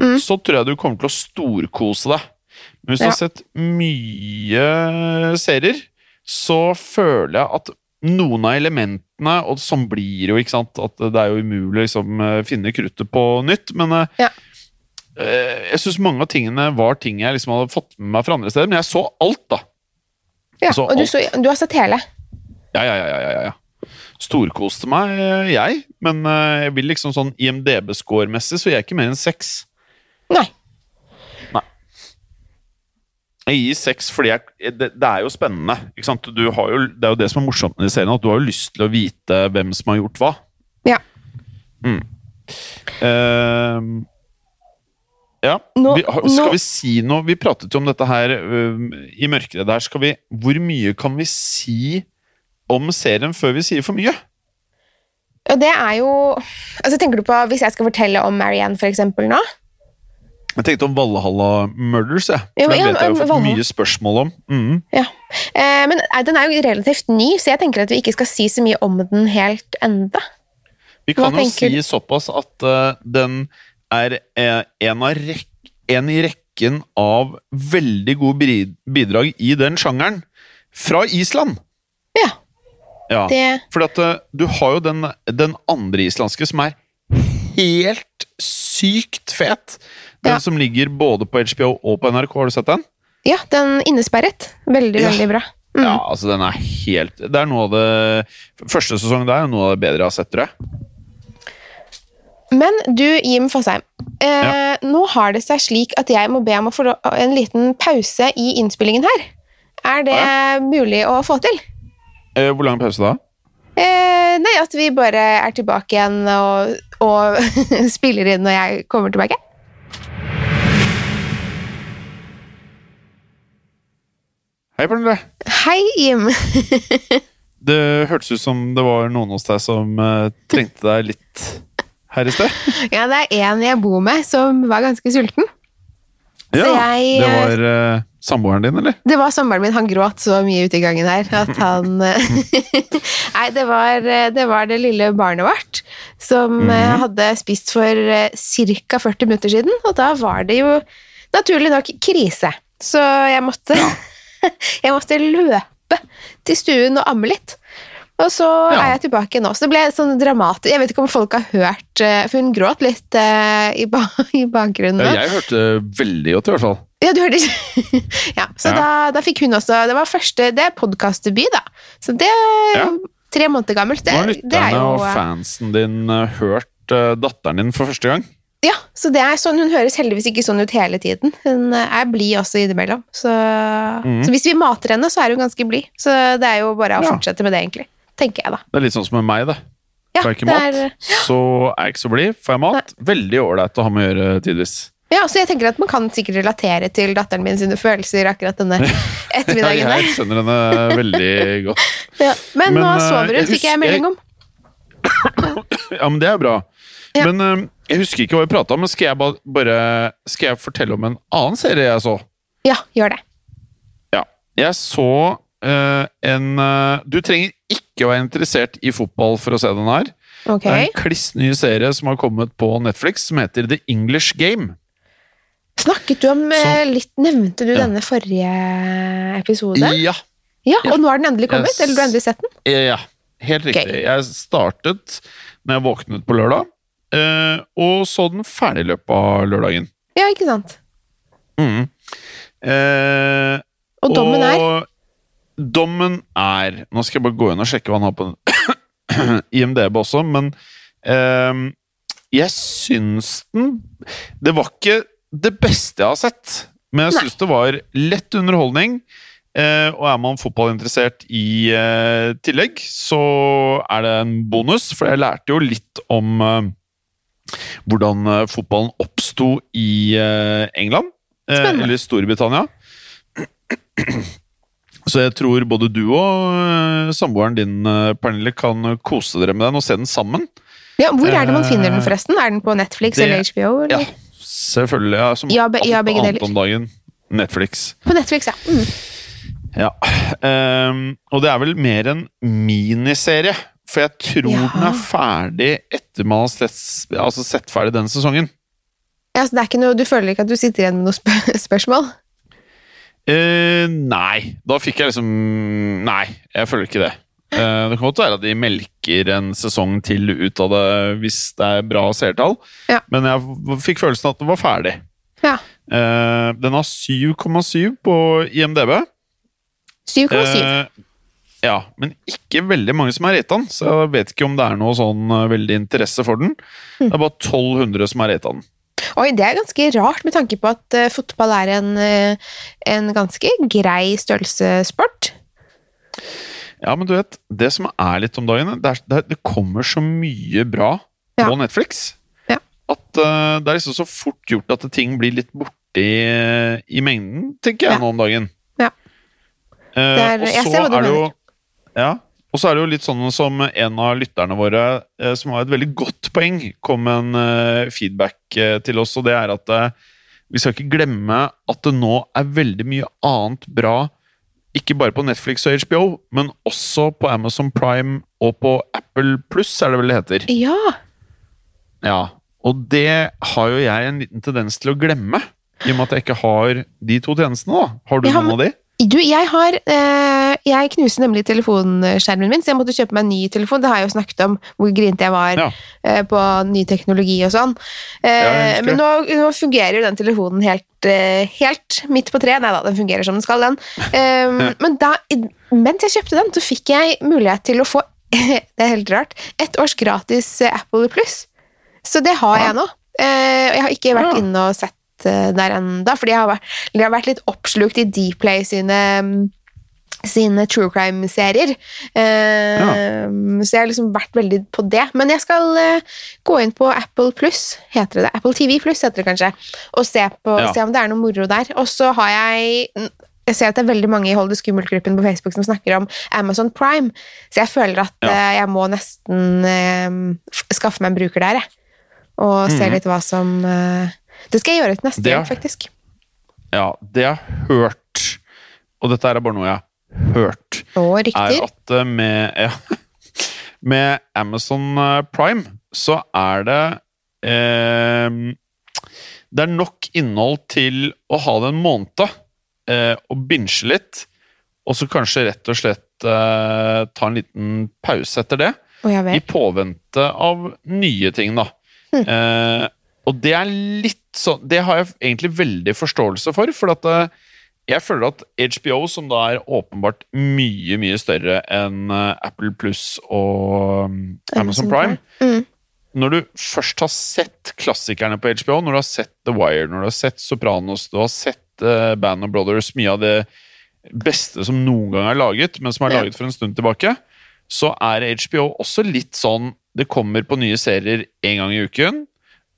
Mm. så tror jeg du kommer til å storkose deg. Men hvis du Ja. har sett mye serier, så føler jeg at noen av elementene Og sånn blir jo, ikke sant? At det er jo umulig å liksom, eh, finne kruttet på nytt. Men eh, Ja. eh, jeg syns mange av tingene var ting jeg liksom hadde fått med meg fra andre steder. Men jeg så alt, da. Ja, og du, så, du har sett hele? Ja, ja, ja, ja, ja, ja. Storkoste meg, eh, jeg. Men jeg vil liksom sånn IMDb-score-messig, så jeg er ikke mer enn seks. Nei. Jeg gir seks fordi jeg, det, det er jo spennende. Ikke sant? Du har jo, det er jo det som er morsomt med serien, at du har jo lyst til å vite hvem som har gjort hva. Ja. Mm. Uh, ja. Nå- vi, skal nå- vi si noe Vi pratet jo om dette her uh, i mørket der. Skal vi, hvor mye kan vi si om serien før vi sier for mye? Ja, det er jo altså Tenker du på hvis jeg skal fortelle om Marianne, for eksempel, nå? Jeg tenkte om Valhalla Murders, jeg. Ja, For den vet jeg jo fått mye spørsmål om. Mm. Ja. Eh, men eh, den er jo relativt ny, så jeg tenker at vi ikke skal si så mye om den helt enda. Vi Hva kan jo tenker si såpass at uh, den er eh, en, av rek en i rekken av veldig gode bidrag i den sjangeren fra Island. Ja, Ja, det for at uh, du har jo den, den andre islandske som er helt sykt fet. Den Ja. som ligger både på HBO og på NRK. Har du sett den? Ja, den innesperret. Veldig, Ja. veldig bra. Mm. Ja, altså den er helt Det er noe av det Første sesong det er noe av det bedre jeg har sett, tror jeg. Men du, Jim Fosheim. Eh, Nå har det seg slik at jeg må be om å få en liten pause i innspillingen her. Er det mulig å få til? Eh, hvor lang pause da? Eh, nei, at vi bare er tilbake igjen og, og spiller inn når jeg kommer tilbake. Hei, Pernille. Hei, Jim. Det hørtes ut som det var noen hos deg som uh, trengte deg litt her i sted. Ja, det er en jeg bor med som var ganske sulten. Ja, jeg, Det var uh, samboeren din, eller? Det var samboeren min. Han gråt så mye ute i gangen her at han Nei, det var, det var det lille barnet vårt som eh, hadde spist for ca. 40 minutter siden, og da var det jo naturlig nok krise. Så jeg måtte Jeg måtte løpe til stuen og amme litt. Og så Ja. er jeg tilbake nå. Så det ble sånn dramatisk Jeg vet ikke om folk har hørt eh, For hun gråt litt eh, i, ba i bakgrunnen. Ja, jeg hørte veldig godt, i hvert fall. Ja, du hørte ja, så Ja. Da, da fikk hun også Det var første Det er podkastdebut, da. Så det er Ja. tre måneder gammelt. Det, Nå har er lytterne og fansen din eh, hørt eh, datteren din for første gang. Ja, så det er sånn Hun høres heldigvis ikke sånn ut hele tiden. Hun eh, er blid også innimellom. Så, mm. så hvis vi mater henne, så er hun ganske blid. Så det er jo bare å Ja. fortsette med det, egentlig. Tenker jeg, da. Det er litt sånn som med meg, det. Ja, Får jeg ikke mat, er- så er jeg ikke så blid. Får jeg mat, veldig ålreit å ha med å gjøre tidvis. Ja, så jeg tenker at Man kan sikkert relatere til datteren min sine følelser akkurat denne ettermiddagen. ja, jeg skjønner henne veldig godt. Ja. Men, Men, nå eh, sover hun, fikk jeg melding om. Ja, men det er bra. Ja. Men eh, jeg husker ikke hva vi prata om, men skal jeg bare Skal jeg fortelle om en annen serie jeg så? Ja, gjør det. Ja. Jeg så uh, en uh, Du trenger ikke å være interessert i fotball for å se den her. Okay. Det er en kliss ny serie som har kommet på Netflix, som heter The English Game. Snakket du om Så- litt Nevnte du Ja. denne forrige episode? Ja, Ja, Ja. og nå har den endelig kommet? Yes. Eller du har endelig sett den? ja, helt riktig. Okay. Jeg startet når jeg våknet på lørdag, og så den ferdig i løpet av lørdagen. Ja, ikke sant? Mm. Eh, Og dommen er dommen er Nå skal jeg bare gå inn og sjekke hva han har på IMDb også, men eh, jeg syns den Det var ikke det beste jeg har sett, men jeg syns det var lett underholdning. eh, og er man fotballinteressert i eh, tillegg, så er det en bonus, for jeg lærte jo litt om eh, hvordan eh, fotballen oppsto i eh, England. eh, Spennende. eller Storbritannia. Så jeg tror både du og samboeren din, Pernille, kan kose dere med den og se den sammen. Ja, hvor er det man finner den, forresten? Er den på Netflix det- eller HBO? Eller? Ja, selvfølgelig. Ja, som Ja, be- ja, alt annet om dagen. Netflix. På Netflix, ja. Mm. Ja. Um, og det er vel mer en miniserie. For jeg tror Ja. den er ferdig etter man har sett, altså sett ferdig denne sesongen. ja. Så det er ikke noe, du føler ikke at du sitter igjen med noen spør spørsmål? Eh, nei. Da fikk jeg liksom Nei, jeg føler ikke det. Eh, det kan godt være at de melker en sesong til ut av det hvis det er bra seertall, Ja. men jeg fikk følelsen at den var ferdig. Ja. Eh, den har 7,7 på IMDb. 7,7. Ja, men ikke veldig mange som har rata den, så jeg vet ikke om det er noe sånn eh, veldig interesse for den. Det er bare 1200 som har rata den. Oi, det er ganske rart med tanke på at uh, fotball er en, uh, en ganske grei størrelsessport. Ja, men du vet, det som er litt om dagen, det, er, det, er- kommer så mye bra Ja. på Netflix. Ja. At uh, det er liksom så fort gjort at ting blir litt borte i, i mengden, tenker jeg Ja. nå om dagen. Ja. Er- jeg ser hva du er mener. Ja, og så er det jo litt sånn som en av lytterne våre, eh, som har et veldig godt poeng, kom med en eh, feedback eh, til oss, og det er at vi skal ikke glemme at det nå er veldig mye annet bra, ikke bare på Netflix og HBO, men også på Amazon Prime og på Apple Pluss, er det vel det heter. Ja. Ja, og det har jo jeg en liten tendens til å glemme, i og med at jeg ikke har de to tjenestene. da. Har du ja, noen av de? Du, jeg har eh, Jeg knuste nemlig telefonskjermen min, så jeg måtte kjøpe meg en ny telefon. Det har jeg jo snakket om, hvor grinete jeg var Ja. eh, på ny teknologi og sånn. Eh, men nå, nå fungerer jo den telefonen helt, eh, helt midt på treet. Nei da, den fungerer som den skal, den. Eh, men da, mens jeg kjøpte den, så fikk jeg mulighet til å få det er helt rart, ett års gratis Apple Pluss. Så det har Ja. jeg nå. Eh, jeg har ikke vært Ja. inne og sett der enda, fordi jeg har vært, jeg har vært litt oppslukt i Dplay sine mm, sine true crime-serier. Eh, Så jeg har liksom vært veldig på det. Men jeg skal uh, gå inn på Apple Plus, heter det det? Apple TV Plus heter det kanskje, og se, på, Ja. se om det er noe moro der. Og så har jeg jeg ser at det er veldig mange i Hold det skummelt-gruppen på Facebook som snakker om Amazon Prime, så jeg føler at Ja. uh, jeg må nesten eh, skaffe meg en bruker der, jeg. Og se Mhm. litt hva som eh, Det skal jeg gjøre til neste gang, faktisk. Ja, det jeg har hørt, og dette er bare noe jeg har hørt, Og er at eh, med, ja, med Amazon eh, Prime så er det eh, Det er nok innhold til å ha det en måned eh, og binge litt, og så kanskje rett og slett eh, ta en liten pause etter det. I påvente av nye ting, da. Hm. Eh, og det er litt sånn Det har jeg egentlig veldig forståelse for, for at eh, jeg føler at HBO, som da er åpenbart mye, mye større enn eh, Apple Pluss og um, Amazon Prime Mm. Når du først har sett klassikerne på HBO, når du har sett The Wire, når du har sett Sopranos, du har sett eh, Band of Brothers, mye av det beste som noen gang er laget, men som er laget for en stund tilbake, så er HBO også litt sånn Det kommer på nye serier en gang i uken,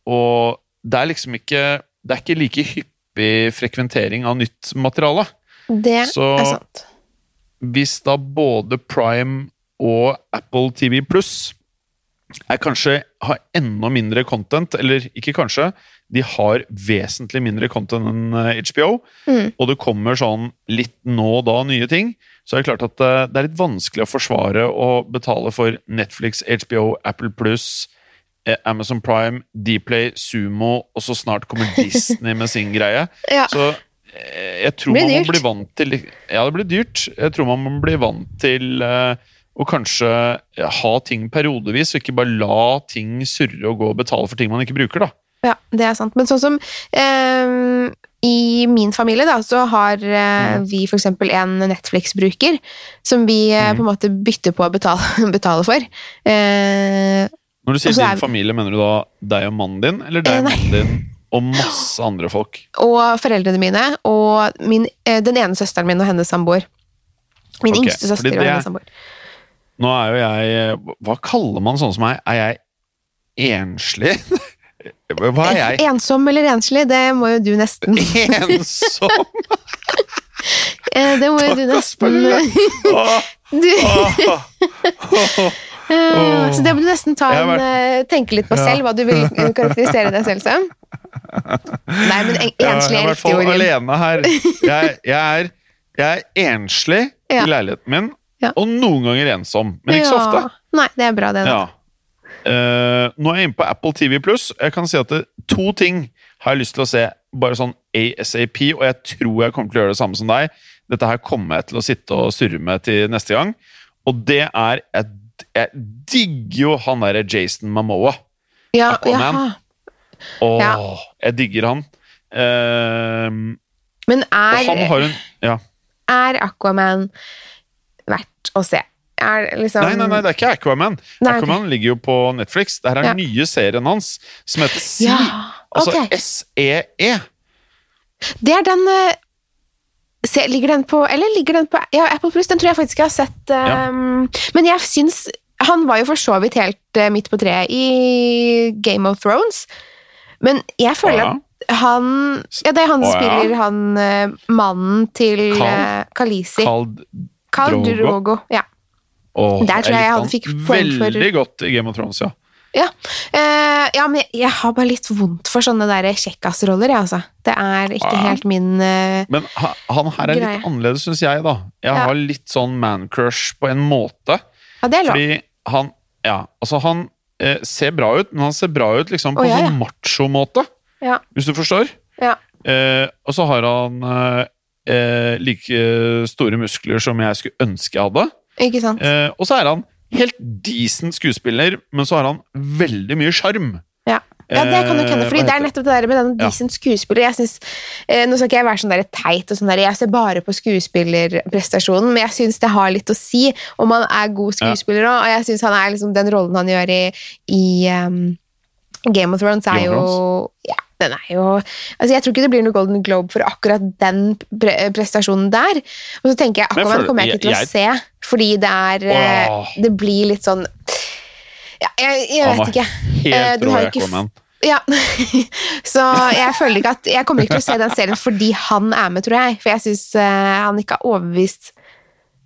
og det er liksom ikke Det er ikke like hyppig frekventering av nytt materiale. Det Så- er sant. Hvis da både Prime og Apple TV Pluss er kanskje har enda mindre content, eller ikke kanskje, de har vesentlig mindre content enn eh, HBO, Mm. og det kommer sånn litt nå og da nye ting, så er det klart at eh, det er litt vanskelig å forsvare å betale for Netflix, HBO, Apple Pluss, eh, Amazon Prime, Dplay, Sumo, og så snart kommer Disney med sin greie. Ja. Så eh, jeg tror man må bli vant til Ja, det blir dyrt. Jeg tror man må bli vant til uh, å kanskje ha ting periodevis, og ikke bare la ting surre og gå og betale for ting man ikke bruker, da. Ja, det er sant. Men sånn som eh, i min familie, da, så har eh, Mm. vi eksempel en Netflix-bruker som vi eh, Mm. på en måte bytter på å betale, betale for. Eh, Når du sier er din familie, mener du da deg og mannen din, eller Eh, deg, og mannen din og masse andre folk? og foreldrene mine, og min, eh, den ene søsteren min og hennes samboer. Min okay, yngste søster og hennes samboer. Nå er jo jeg Hva kaller man sånn som meg? Er jeg enslig? Hva er jeg? Ensom eller enslig, det må jo du nesten Ensom? eh, Det må jo du nesten du, Eh, Så det må du nesten ta en, vært... tenke litt på Ja. selv, hva du vil eh, karakterisere deg selv som. Nei, men en, Jeg enslig er i er hvert fall alene her. Jeg, jeg, er, jeg er enslig Ja. i leiligheten min, Ja. og noen ganger ensom. Men ikke så ofte. Nei, det er bra, det. da. Eh, nå er jeg inne på Apple TV Pluss. Jeg kan si at det, to ting har jeg lyst til å se bare sånn ASAP, og jeg tror jeg kommer til å gjøre det samme som deg. Dette her kommer jeg til å sitte og surre med til neste gang. Og det er Jeg, jeg digger jo han derre Jason Mamoa. Ja, Aquaman. Ja. Åh, Ja. jeg digger han. Uh, Men han er, har en Ja. er Aquaman verdt å se? Liksom Nei, nei, nei, det er ikke Aquaman. Nei. Aquaman ligger jo på Netflix. Det her er Ja. den nye serien hans, som heter Sea. Ja, Altså SEE. S-E-E. Det er den eh, se, Ligger den på Eller ligger den på Ja, Apple Plus, den tror jeg faktisk jeg har sett. Ja. ehm, Men jeg syns Han var jo for så vidt helt uh, midt på treet i Game of Thrones. Men jeg føler Ja. at han Ja, det er han som ja. spiller han uh, mannen til uh. Carl Carl Drogo. Drogo. Ja. Oh, Der tror jeg jeg hadde fikk poeng for- Veldig godt i Game of Thrones, ja. Ja, eh, ja men jeg, jeg har bare litt vondt for sånne der kjekkasroller, jeg, altså. Det er ikke Ja. helt min uh, Men ha, han her er Greie. litt annerledes, syns jeg, da. Jeg Ja. har litt sånn man-crush på en måte. Ja, det er lov. Fordi han Ja, altså, han eh, ser bra ut, men han ser bra ut liksom på oh, sånn macho-måte. Hvis du forstår? Ja. Eh, og så har han eh, eh, like store muskler som jeg skulle ønske jeg hadde. Ikke sant? Eh, og så er han helt decent skuespiller, men så har han veldig mye sjarm. Ja. ja, det kan nok hende. Eh, Fordi det er nettopp det der med den Ja. decent skuespiller. Jeg synes, eh, Nå skal ikke jeg være sånn der teit, og sånn der, jeg ser bare på skuespillerprestasjonen, men jeg syns det har litt å si om han er god skuespiller òg. Og jeg syns han er liksom den rollen han gjør i, i um, Game of Thrones, er jo ja, den er jo altså Jeg tror ikke det blir noe Golden Globe for akkurat den pre prestasjonen der. Og så tenker jeg Aquaman kommer jeg ikke til å se, fordi det er eh, Åh. Det blir litt sånn ja, jeg, jeg vet ikke. Eh, Helt den rå Aquaman. Ja, så jeg føler ikke at Jeg kommer ikke til å se den serien fordi han er med, tror jeg. For jeg syns han ikke har overbevist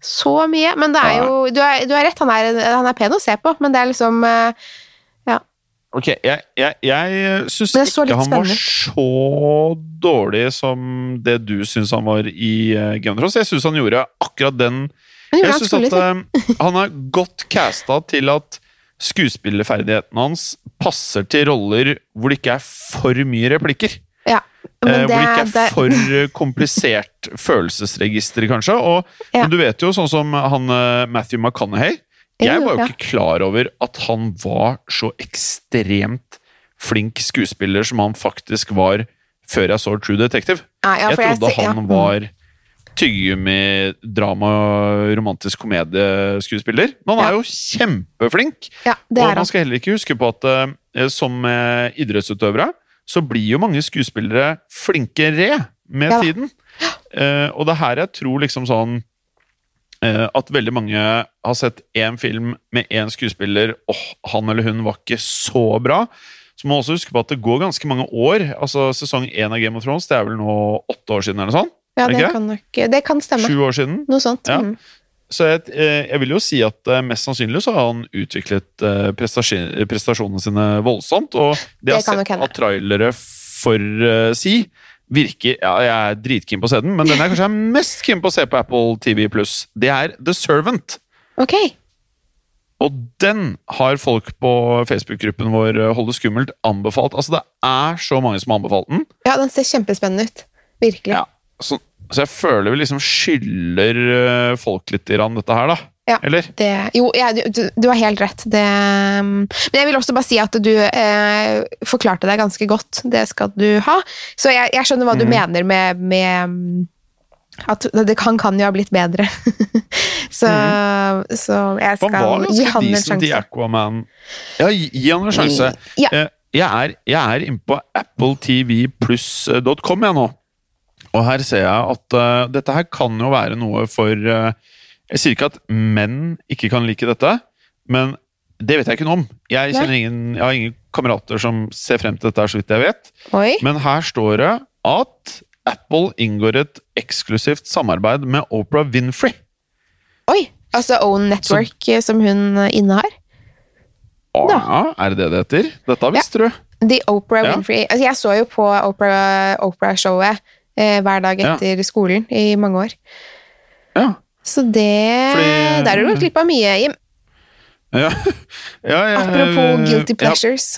så mye. Men det er jo Du har du har rett, han er, han er pen å se på, men det er liksom eh, Ok, jeg, jeg, jeg syns det så ikke han han var så dårlig som det du syns han var i uh, Game of Thrones. Jeg syns han gjorde akkurat den Jeg, Jeg synes syns at uh, han er godt casta til at skuespillerferdighetene hans passer til roller hvor det ikke er for mye replikker. Ja. det, uh, hvor det ikke er det- for eh, komplisert følelsesregister, kanskje. Og, Ja. Du vet jo, sånn som han eh, Matthew McConaughey Jeg var jo ikke klar over at han var så ekstremt flink skuespiller som han faktisk var før jeg så True Detective. Ja, jeg trodde han var tyggegummi, drama, romantisk komedieskuespiller. Men han er jo kjempeflink! Og man skal heller ikke huske på at eh, som eh, idrettsutøvere så blir jo mange skuespillere flinkere med tiden. Eh, og det er her jeg tror liksom sånn at veldig mange har sett én film med én skuespiller, åh, han eller hun var ikke så bra. Så må man også huske på at det går ganske mange år. Altså Sesong én av Game of Thrones det er vel nå åtte år siden? eller sånt? Ja, det det kan nok Det kan stemme. Sju år siden? Noe sånt. Ja. Mm. Så jeg, eh, jeg vil jo si at eh, mest sannsynlig så har han utviklet eh, prestasjonene sine voldsomt. Og det Det har sett av trailere for uh, si, virker Ja, jeg er dritkeen på å se den, men den jeg kanskje er mest keen på å se på Apple TV Pluss, det er The Servant. Ok. Og den har folk på Facebook-gruppen vår Holde Hold det skummelt anbefalt. Altså, det er så mange som har anbefalt den. Ja, den ser kjempespennende ut. Virkelig. Ja, så, så jeg føler vi liksom skylder eh, folk litt grann dette her, da. Ja. Eller? Det, jo, ja, du, du, har helt rett. Det, men jeg vil også bare si at du eh, forklarte deg ganske godt. Det skal du ha. Så jeg, jeg skjønner hva du Mhm. mener med, med mm, at det kan, kan jo ha blitt bedre. så, så jeg skal gi han en decent i sjanse. Aquaman. Ja, gi, han en sjanse. Ja. Eh, Jeg er, jeg er inne på appletvpluss.com jeg nå. Og her ser jeg at uh, dette her kan jo være noe for eh, Jeg sier ikke at menn ikke kan like dette, men det vet jeg ikke noe om. Jeg, ingen, jeg har ingen kamerater som ser frem til dette, så vidt jeg vet. Oi. Men her står det at Apple inngår et eksklusivt samarbeid med Oprah Winfrey. Oi! Altså Own Network, så, som hun eh, innehar. Ja, er det det det heter? Dette visste du. The Oprah Ja. Winfrey. Altså, jeg så jo på Oprah- Oprah-showet eh, hver dag Ja. etter skolen i mange år. Ja. Så det Fordi- Der har du gått glipp av mye, Jim. ja. ja ja Apropos guilty ja, pleasures.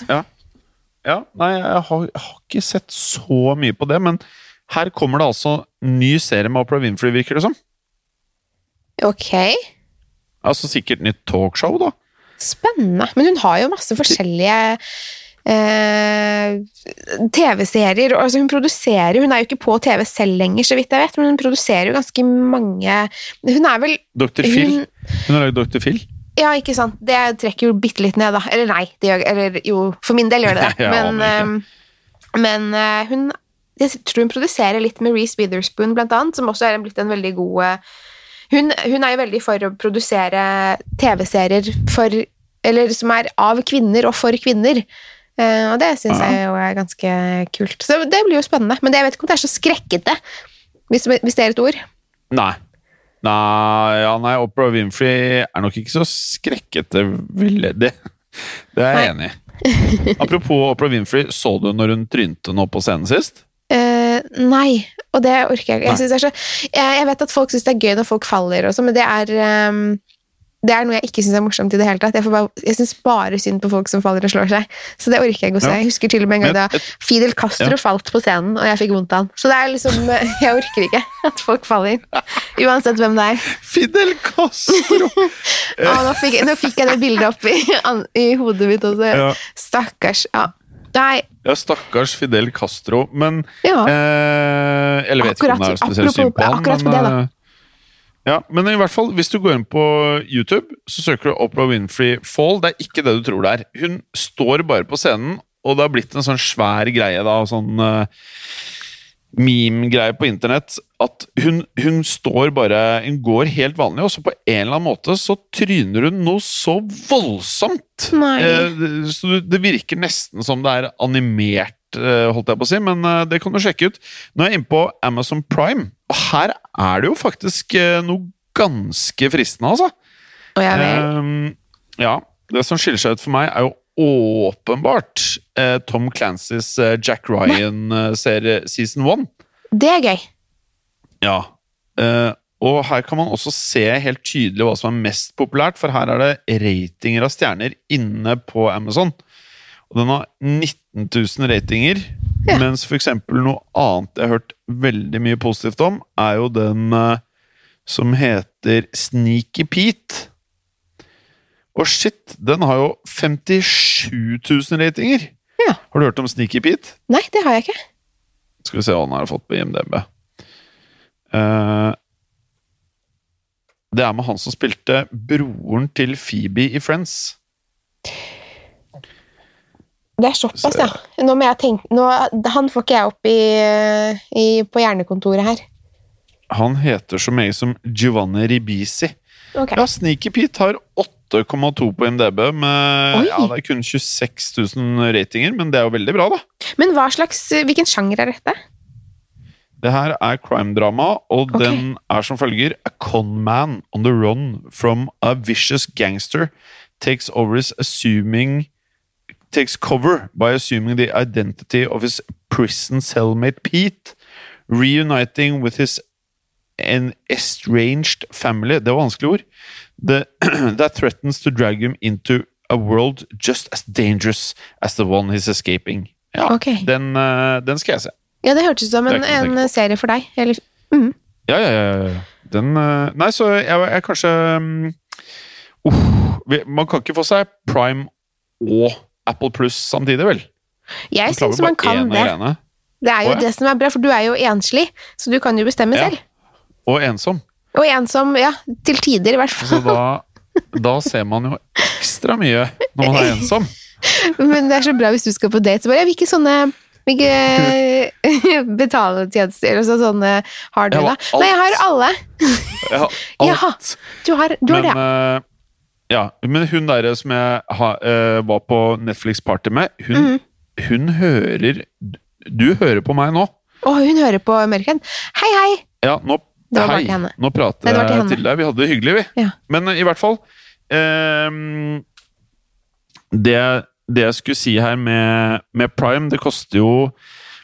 Ja, nei, jeg har, jeg har ikke sett så mye på det, men her kommer det altså ny serie med Opera Winfrey, virker det som. Ok, Altså sikkert nytt talkshow, da. spennende. Men hun har jo masse forskjellige eh, TV-serier. Altså hun produserer Hun er jo ikke på TV selv lenger, så vidt jeg vet, men hun produserer jo ganske mange Hun er vel Dr. Phil. hun, Hun har lagd Dr. Phil. Ja, ikke sant. Det trekker jo bitte litt ned, da. Eller nei, det gjør, eller jo, for min del gjør det det. Men, eh, men eh, hun Jeg tror hun produserer litt med Reece Witherspoon, blant annet, som også er blitt en veldig god eh, hun, hun er jo veldig for å produsere TV-serier for Eller som er av kvinner og for kvinner. Eh, og det syns Ja. jeg jo er ganske kult. Så det blir jo spennende. Men det, jeg vet ikke om det er så skrekkete, hvis, hvis det er et ord. Nei. Nei, ja, nei, Oprah Winfrey er nok ikke så skrekkete, vil jeg det. Det er jeg enig i. Apropos Oprah Winfrey, så du når hun trynte nå på scenen sist? Uh, nei, og det orker jeg ikke. Jeg, jeg, vet at folk syns det er gøy når folk faller, og sånn, men det er, ehm, det er noe jeg ikke syns er morsomt i det hele tatt. Jeg, får bare, jeg syns bare synd på folk som faller og slår seg. Så det orker jeg ikke å se. Jeg husker til og med en gang da Fidel Castro Ja. falt på scenen, og jeg fikk vondt av han. Så det er liksom Jeg orker ikke at folk faller. Uansett hvem det er. Fidel Castro! ah, nå, fikk, nå fikk jeg det bildet opp i, i hodet mitt også. Ja. Stakkars. Ja. Nei, Ja, stakkars Fidel Castro. Men ja. eh, Eller vet ikke om det er spesielt synd på han. akkurat på det, da. Ja, men i hvert fall, hvis du går inn på YouTube, så søker du Oprah Winfrey Fall. Det er ikke det du tror det er. Hun står bare på scenen, og det har blitt en sånn svær greie, da, sånn uh, meme-greie på internett, at hun, hun står bare Hun går helt vanlig, og så på en eller annen måte så tryner hun noe så voldsomt! Nei. Eh, så det- virker nesten som det er animert, uh, holdt jeg på å si, men det kan du sjekke ut. Nå er jeg inne på Amazon Prime, og her er det jo faktisk eh, noe ganske fristende, altså. Og jeg vel. Ehm, ja, det som skiller seg ut for meg, er jo åpenbart eh, Tom Clancys eh, Jack Ryan-serie season one. Det er gøy. Ja. Eh, og her kan man også se helt tydelig hva som er mest populært, for her er det ratinger av stjerner inne på Amazon. Og den har 19 000 ratinger, Ja. mens for eksempel noe annet jeg har hørt veldig mye positivt om, er jo den eh, som heter Sneaky Pete. Og shit, den har jo 57 000 ratinger! Ja. Har du hørt om Sneaky Pete? Nei, det har jeg ikke. Skal vi se hva han har fått på IMDb. Eh, det er med han som spilte broren til Phoebe i Friends. Det er såpass, ja. Nå må jeg tenke nå, Han får ikke jeg opp i, i, på hjernekontoret her. Han heter så mye som Giovanni Ribisi. Okay. Ja, Sneaky Pete har 8,2 på MDB med Oi. ja, det er kun 26 000 ratinger, men det er jo veldig bra, da. Men slags, hvilken sjanger er dette? Det her er crime-drama, og okay. den er som følger A con man on the run from a vicious gangster takes over his assuming takes cover by assuming the identity of his prison cellmate Pete, reuniting with his an estranged family Det var vanskelige ord. The, that threatens to drag him into a world just as dangerous as the one he's escaping. Ja, okay. den, eh, den skal jeg se. Ja, det hørtes ut som er en, en serie for deg. Eller, Ja, ja, ja. ja. Den eh, Nei, så jeg, jeg kanskje um, uh, Man kan ikke få seg Prime og Apple Pluss samtidig, vel? jeg syns man kan det. greiene. Det er jo ja. det som er bra, for du er jo enslig, så du kan jo bestemme Ja. selv. Og ensom. Og ensom, ja, til tider i hvert Så fall. da, da ser man jo ekstra mye når man er ensom. Men det er så bra hvis du skal på date. Så bare, jeg vil ikke sånne hvilke betaletjenester eller så, sånne har du, da? Nei, jeg har alle. Jeg har Jaha, alt. Du har, du har Men, det. Ja, men hun der som jeg ha, uh, var på Netflix-party med, hun, mm. hun hører Du hører på meg nå. Å, hun hører på Merken. Hei, hei! Ja, nå, Det var hei, til henne. nå prater Nei, det var til jeg til deg. Vi hadde det hyggelig, vi. Ja. Men uh, i hvert fall uh, det, det jeg skulle si her med, med Prime, det koster jo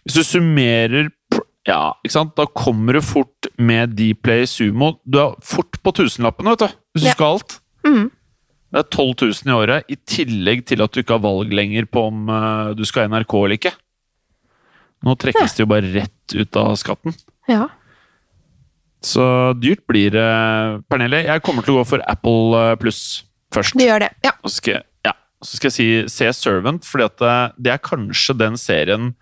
Hvis du summerer Ja, ikke sant? Da kommer du fort med Dplay Sumo. Du er fort på tusenlappene, vet du. Hvis du Ja. skal alt. Mhm. Det er 12 000 i året, i tillegg til at du ikke har valg lenger på om eh, du skal i NRK eller ikke. Nå trekkes det jo bare rett ut av skatten. Ja. Så dyrt blir det, Pernille. Jeg kommer til å gå for Apple eh, Pluss først. Du gjør det. Ja. Og så skal jeg, ja, så skal jeg si se Servant, for det, det er kanskje den serien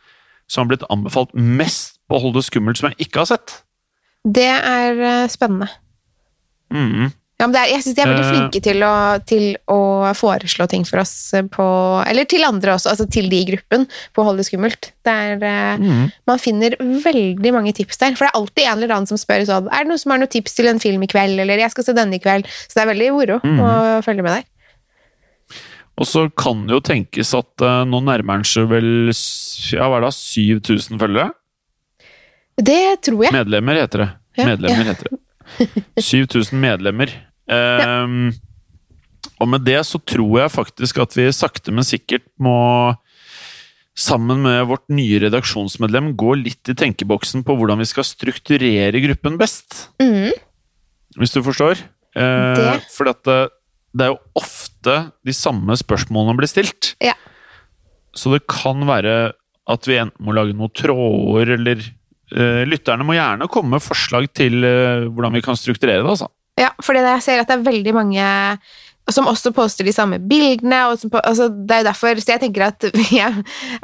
som har blitt anbefalt mest på Hold det skummelt, som jeg ikke har sett. Det er eh, spennende. Mhm. Ja, men er, jeg syns de er veldig Eh. flinke til å, til å foreslå ting for oss på Eller til andre også, altså til de i gruppen, på Hold det skummelt. Der er, eh, Mhm. Man finner veldig mange tips der. For det er alltid en eller annen som spør sånn Er det noen som har noen tips til en film i kveld? Eller jeg skal se denne i kveld. Så det er veldig moro mm. å følge med der. Og så kan det jo tenkes at eh, nå nærmer han seg vel ja, hva er det, 7000 følgere? Det tror jeg. Medlemmer heter det. Ja, Medlemmer heter det. 7000 medlemmer. Ehm, Og med det så tror jeg faktisk at vi sakte, men sikkert må Sammen med vårt nye redaksjonsmedlem gå litt i tenkeboksen på hvordan vi skal strukturere gruppen best. Mm. Hvis du forstår? Eh, For at det, det er jo ofte de samme spørsmålene blir stilt. Ja. Så det kan være at vi enten må lage noen tråder, eller eh, Lytterne må gjerne komme med forslag til eh, hvordan vi kan strukturere det. altså. Ja, for jeg ser at det er veldig mange som også poster de samme bildene. Og som, på- altså, det er jo derfor, så jeg tenker at, ja,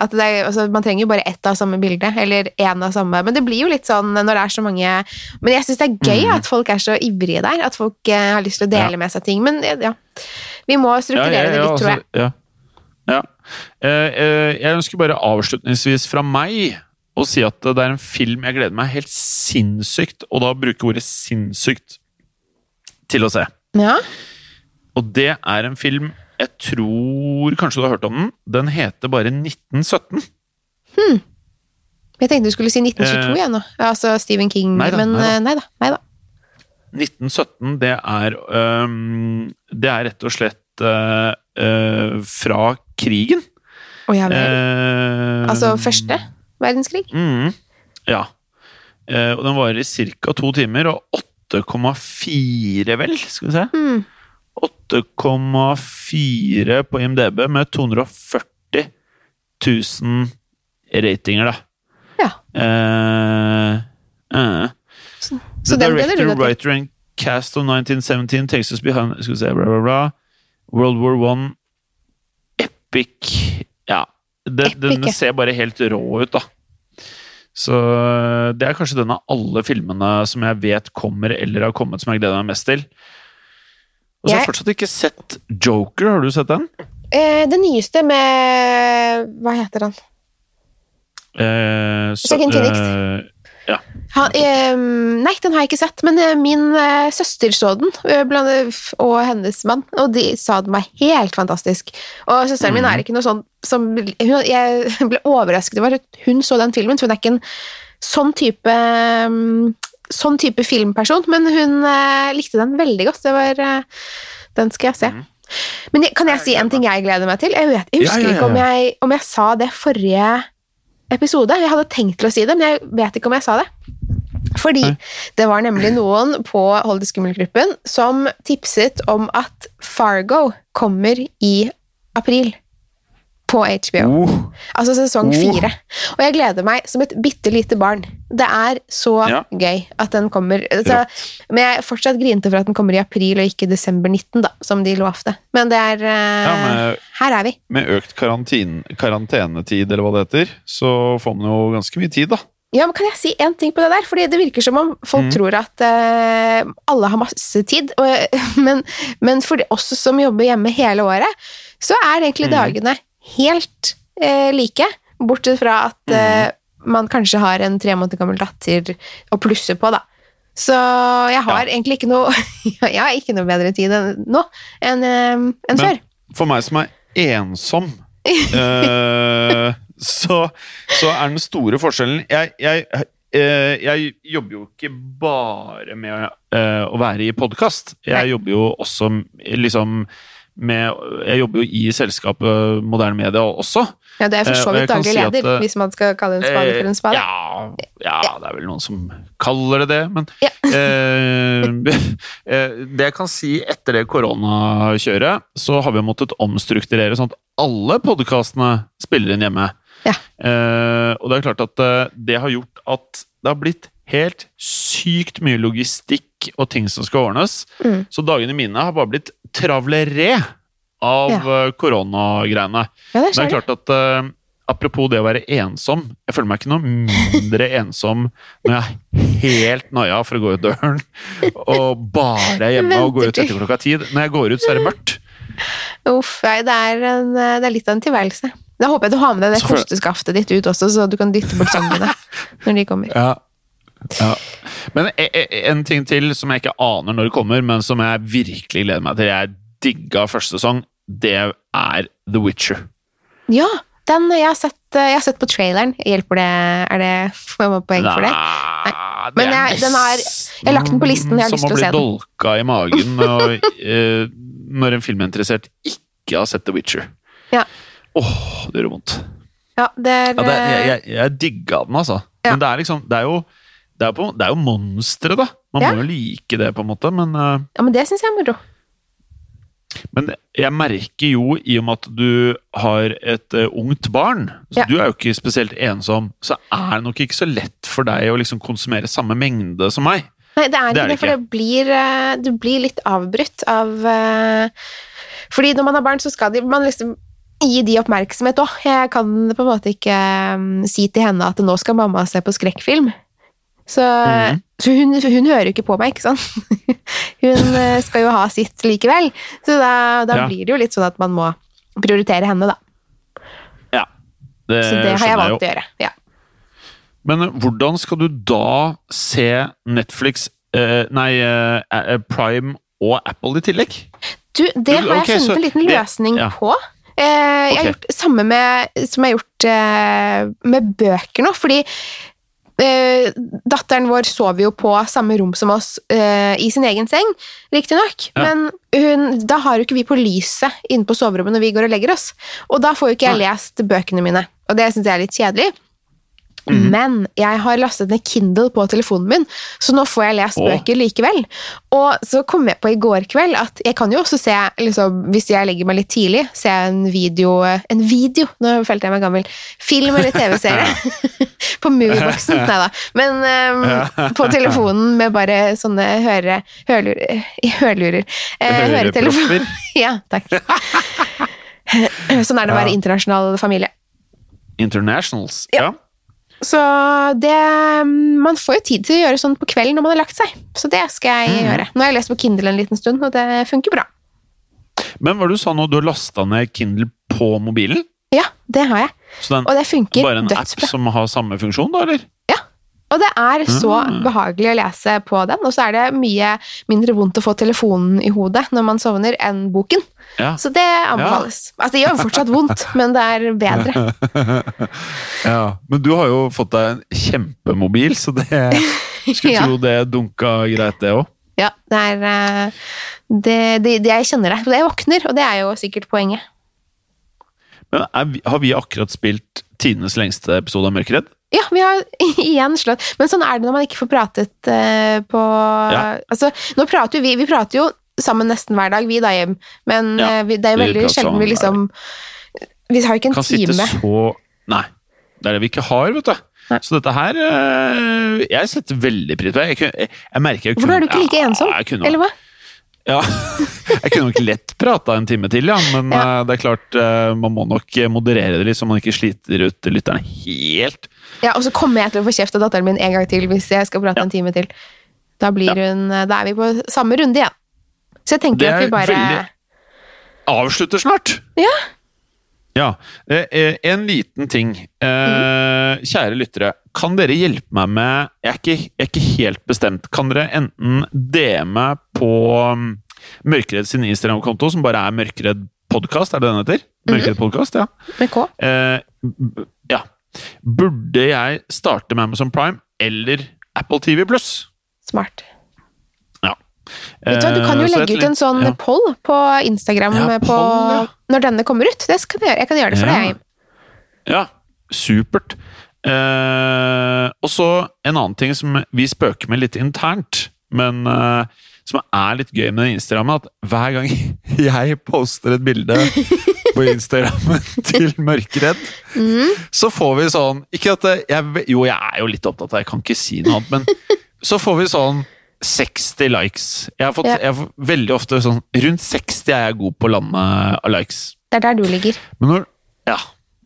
at det er, altså, man trenger jo bare ett av samme bilde, eller én av samme. Men det blir jo litt sånn når det er så mange Men jeg syns det er gøy mm. at folk er så ivrige der. At folk eh, har lyst til å dele Ja. med seg ting. Men ja, vi må strukturere det litt, tror jeg. altså, ja. ja. Eh, eh, jeg ønsker bare avslutningsvis fra meg å si at det er en film jeg gleder meg helt sinnssykt, og da bruker ordet sinnssykt, til å se. Ja. Og det er en film jeg tror kanskje du har hørt om den. Den heter bare 1917. Hmm. Jeg tenkte du skulle si 1922 Eh, igjen nå. Altså Stephen King, nei da, men nei da. eh, nei da. Nei da. 1917, det er um, Det er rett og slett uh, uh, fra krigen. Å ja vel. Uh, Altså første verdenskrig? Mm, ja. Og den varer i ca. to timer, og 8,4, vel? Skal vi se. Mm. 8,4 på IMDb med 240 000 ratinger, da. Ja. Uh, uh. Så The den gleder du director, writer and cast of 1917 takes us behind Skal vi se, bla, bla, bla. World War One. Epic Ja. Det, Epic, den ser bare helt rå ut, da. Så det er kanskje den av alle filmene som jeg vet kommer eller har kommet, som jeg gleder meg mest til. Og så har jeg fortsatt ikke sett Joker. Har du sett den? Eh, det nyeste med Hva heter han? Eh, så- Joaquin Phoenix. eh, han eh, nei, den har jeg ikke sett, men eh, min eh, søster så den, eh, blant, og hennes mann, og de sa den var helt fantastisk. Og søsteren min Mhm. er ikke noe sånn som hun, Jeg ble overrasket over at hun så den filmen, for hun er ikke en sånn type mm, Sånn type filmperson, men hun eh, likte den veldig godt. Det var eh, Den skal jeg se. Mm. Men kan jeg si en ting jeg gleder meg til? Jeg, vet, jeg husker Ja, ja, ja, ikke om jeg, om jeg sa det forrige episode. Jeg hadde tenkt til å si det, men jeg vet ikke om jeg sa det. Fordi det var nemlig noen på Hold det skummelt-gruppen som tipset om at Fargo kommer i april. På HBO. Oh, Altså sesong Oh. Og jeg gleder meg som et bitte lite barn. Det er så Ja. gøy at den kommer. Så, men jeg fortsatt grinte for at den kommer i april og ikke desember 19, da, som de lovte. Men det er eh, ja, med, Her er vi. med økt karantin, karantenetid, eller hva det heter, så får man jo ganske mye tid, da. Ja, men Kan jeg si en ting på det der? Fordi Det virker som om folk Mm. tror at uh, alle har masse tid. Og, men, men for oss som jobber hjemme hele året, så er egentlig Mm. dagene helt eh, like. Bortsett fra at Mm. eh, man kanskje har en tre måneder gammel datter å plusse på, da. Så jeg har egentlig ikke noe Jeg har ikke noe bedre tid enn nå enn eh, enn før. For meg som er ensom, eh, så, så er den store forskjellen Jeg, jeg, eh, jeg jobber jo ikke bare med å være i podkast. Jeg Nei. jobber jo også liksom med Jeg jobber jo i selskapet Moderne Media også. Ja, det er for Eh, så vidt kan daglig si at, leder, eh, hvis man skal kalle en spade for en spade. Ja, ja, det er vel noen som kaller det det, men Ja. eh, eh, Det jeg kan si etter det koronakjøret, så har vi måttet omstrukturere sånn at alle podkastene spiller inn hjemme. Ja. Eh, og det er klart at eh, det har gjort at det har blitt helt sykt mye logistikk og ting som skal ordnes. Mm. Så dagene mine har bare blitt travleré av Ja. eh, koronagreiene. Ja, det det er klart at uh, Apropos det å være ensom. Jeg føler meg ikke noe mindre ensom når jeg er helt noia for å gå ut døren og bare er hjemme og går ut etter klokka ti. Når jeg går ut, så er det mørkt. Uff, nei, det er, en, det er litt av en tilværelse. Da håper jeg du har med deg det kosteskaftet ditt ut også, så du kan dytte bort sangene når de kommer. Ja. Ja. Men e- e- en ting til som jeg ikke aner når det kommer, men som jeg virkelig gleder meg til. Jeg digga første sesong. Det er The Witcher. Ja, den jeg har sett, jeg har sett på traileren. Hjelper det? Er det får jeg poeng for det? Nei, det Men er jeg- den er- jeg har lagt den på listen, jeg har lyst til å se den. Som å bli dolka i magen og, eh, når en filminteressert ikke har sett The Witcher. Ja. Åh, det gjør vondt. Ja, det er, Ja, det, jeg, jeg, jeg digga den, altså. Ja. Men det er liksom Det er jo, det er på, det er jo monstre, da. Man Ja. må jo like det, på en måte, men uh, ja, men det syns jeg er moro. Men jeg merker jo, i og med at du har et uh, ungt barn, så Ja. du er jo ikke spesielt ensom, så er det nok ikke så lett for deg å liksom konsumere samme mengde som meg. Nei, det er Det ikke er det, det for det blir, uh, du blir litt avbrutt av uh, Fordi når man har barn, så skal de, man liksom gi de oppmerksomhet òg. Jeg kan på en måte ikke um, si til henne at nå skal mamma se på skrekkfilm. Så, Mhm. så hun, hun hører jo ikke på meg, ikke sant? hun eh, skal jo ha sitt likevel. Så da, da Ja. blir det jo litt sånn at man må prioritere henne, da. Ja, det, Så det har jeg valgt å gjøre. Ja. Men eh, hvordan skal du da se Netflix, eh, nei, eh, eh, Prime og Apple i tillegg? Du, det har jeg okay, funnet en liten løsning ja. på. Eh, Jeg har gjort samme med, som jeg har gjort med bøker nå, fordi eh, datteren vår sover jo på samme rom som oss eh, i sin egen seng, riktignok, Ja. men hun, da har jo ikke vi på lyset inne på soverommet når vi går og legger oss, og da får jo ikke jeg lest bøkene mine, og det syns jeg er litt kjedelig. Mhm. Men jeg har lastet ned Kindle på telefonen min, så nå får jeg lest Åh. bøker likevel. Og så kom jeg på i går kveld at jeg kan jo også se, liksom, hvis jeg legger meg litt tidlig, se en video En video! Nå følte jeg meg gammel. Film eller TV-serie. på Movieboxen. Nei da. Men um, på telefonen med bare sånne høre, hørlurer, hørlurer. Eh, høretelefon. Ja, takk. sånn er det å være internasjonal familie. Internationals. Ja. Ja. Så det Man får jo tid til å gjøre sånn på kvelden når man har lagt seg. Så det skal jeg mm. gjøre. Nå har jeg lest på Kindle en liten stund, og det funker bra. Men hva du sa nå, du har lasta ned Kindle på mobilen? Ja, det har jeg. Så det Og det er dødsbra. bare en app som har samme funksjon, da, eller? Og det er så Mm. behagelig å lese på den, og så er det mye mindre vondt å få telefonen i hodet når man sovner, enn boken. Ja. Så det anbefales. Altså, det gjør fortsatt vondt, men det er bedre. ja. Men du har jo fått deg en kjempemobil, så det skulle Ja. tro det dunka greit, det òg. Ja, det er eh, det, det, det Jeg kjenner det. Jeg våkner, og det er jo sikkert poenget. Men er har vi akkurat spilt tidenes lengste episode av Mørkeredd? Ja, vi har igjen slått Men sånn er det når man ikke får pratet uh, på Ja. Altså, nå prater jo vi Vi prater jo sammen nesten hver dag, vi da, Jim. Men Ja, eh, vi, det er jo veldig sjelden vi liksom Vi har jo ikke en Kan sitte så Nei. Det er det vi ikke har, vet du. Nei. Så dette her eh, Jeg setter veldig pris på det. Jeg, kunne- jeg, jeg merker jeg Hvorfor er du ikke like ja, ensom? Kunne, Eller hva? Ja, jeg kunne nok lett prata en time til, ja. Men Ja. eh, det er klart, eh, man må nok moderere det litt, så man ikke sliter ut lytterne helt. Ja, og så kommer jeg til å få kjeft av datteren min en gang til hvis jeg skal prate Ja. en time til. Da blir hun Da er vi på samme runde igjen. Så jeg tenker at vi bare Avslutter snart! Ja. Ja. eh, eh, En liten ting. Eh, Kjære lyttere, kan dere hjelpe meg med jeg er, ikke, jeg er ikke helt bestemt. Kan dere enten DM-e på um, Mørkeredd sin Instagram-konto, som bare er Mørkeredd podkast, er det den heter? Mørkeredd podcast, ja. Med K. Eh, ja. Burde jeg starte med Amazon Prime eller Apple TV pluss? Smart. Vet du du kan jo Eh, legge ut en sånn ja. poll på Instagram Ja, på, poll, ja. når denne kommer ut. Det kan jeg gjøre. Jeg kan gjøre det for Ja. deg. Ja, supert. Eh, og så en annen ting som vi spøker med litt internt, men eh, som er litt gøy med Instagram, at hver gang jeg poster et bilde på Instagram til Mørkeredd, så får vi sånn Ikke at jeg, Jo, jeg er jo litt opptatt av det, jeg kan ikke si noe annet, men så får vi sånn 60 likes. Jeg har fått Ja. jeg får veldig ofte sånn Rundt 60 er jeg god på landet av likes. Det er der du ligger. Men når, ja.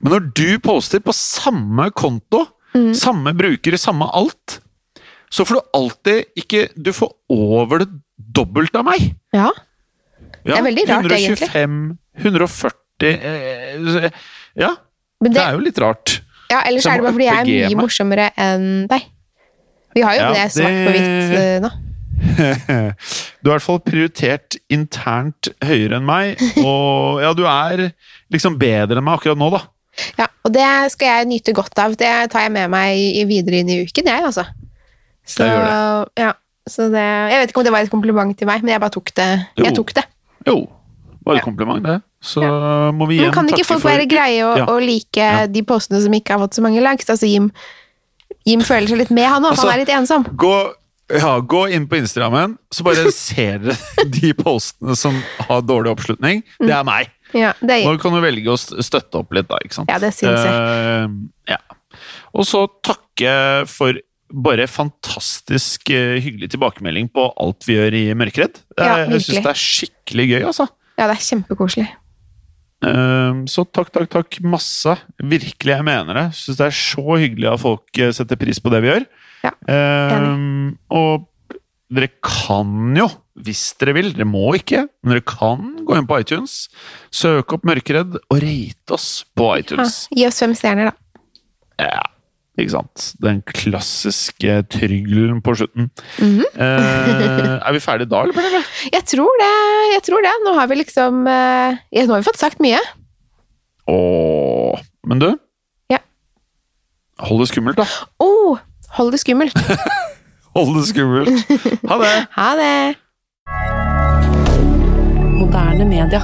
Men når du poster på samme konto, Mm. samme bruker, samme alt, så får du alltid ikke Du får over det dobbelt av meg. Ja. Ja, Det er veldig rart, egentlig. 125, 140 eh, Ja, Men det det, er jo litt rart. ja, ellers er det bare fordi jeg er mye morsommere enn deg. Vi har jo Ja, det svart på hvitt uh, nå. Du er i hvert fall prioritert internt høyere enn meg, og ja, du er liksom bedre enn meg akkurat nå, da. Ja, og det skal jeg nyte godt av. Det tar jeg med meg videre inn i uken, jeg, altså. Så, Jeg gjør Ja, så det, jeg vet ikke om det var et kompliment til meg, men jeg bare tok det. Jeg Jo. tok det. Jo, bare Ja. kompliment, det. Så må vi Men igjen kan ikke folk for være greie å, Ja. å like Ja. de postene som ikke har fått så mange likes? Altså, Jim, Jim føler seg litt med, han òg. Altså- han er litt ensom. Gå, ja, gå inn på Instagrammen, så bare ser dere de postene som har dårlig oppslutning. Det er meg. Ja, det er Nå kan du velge å støtte opp litt, da. ikke sant? Ja, det syns jeg. Uh, ja. Og så takke for bare fantastisk uh, hyggelig tilbakemelding på alt vi gjør i Mørkeredd. Ja, er- jeg syns det er skikkelig gøy, altså. Ja, det er kjempekoselig. Uh, Så takk, takk, takk masse. Virkelig, jeg mener det. Syns det er så hyggelig at folk setter pris på det vi gjør. Ja, Eh, og dere kan jo, hvis dere vil, dere må ikke, men dere kan gå inn på iTunes, søke opp Mørkeredd og rate oss på Ja, iTunes. gi oss fem stjerner, da. Ja, ikke sant? Den klassiske tryggelen på slutten. Mhm. eh, er vi ferdige da, eller? Jeg tror det. jeg tror det. Nå har vi liksom eh, ja, Nå har vi fått sagt mye. Åh, men du? Ja. Hold det skummelt, da. Oh, hold det skummelt. Hold det skummelt. Ha det! Ha det. Moderne media.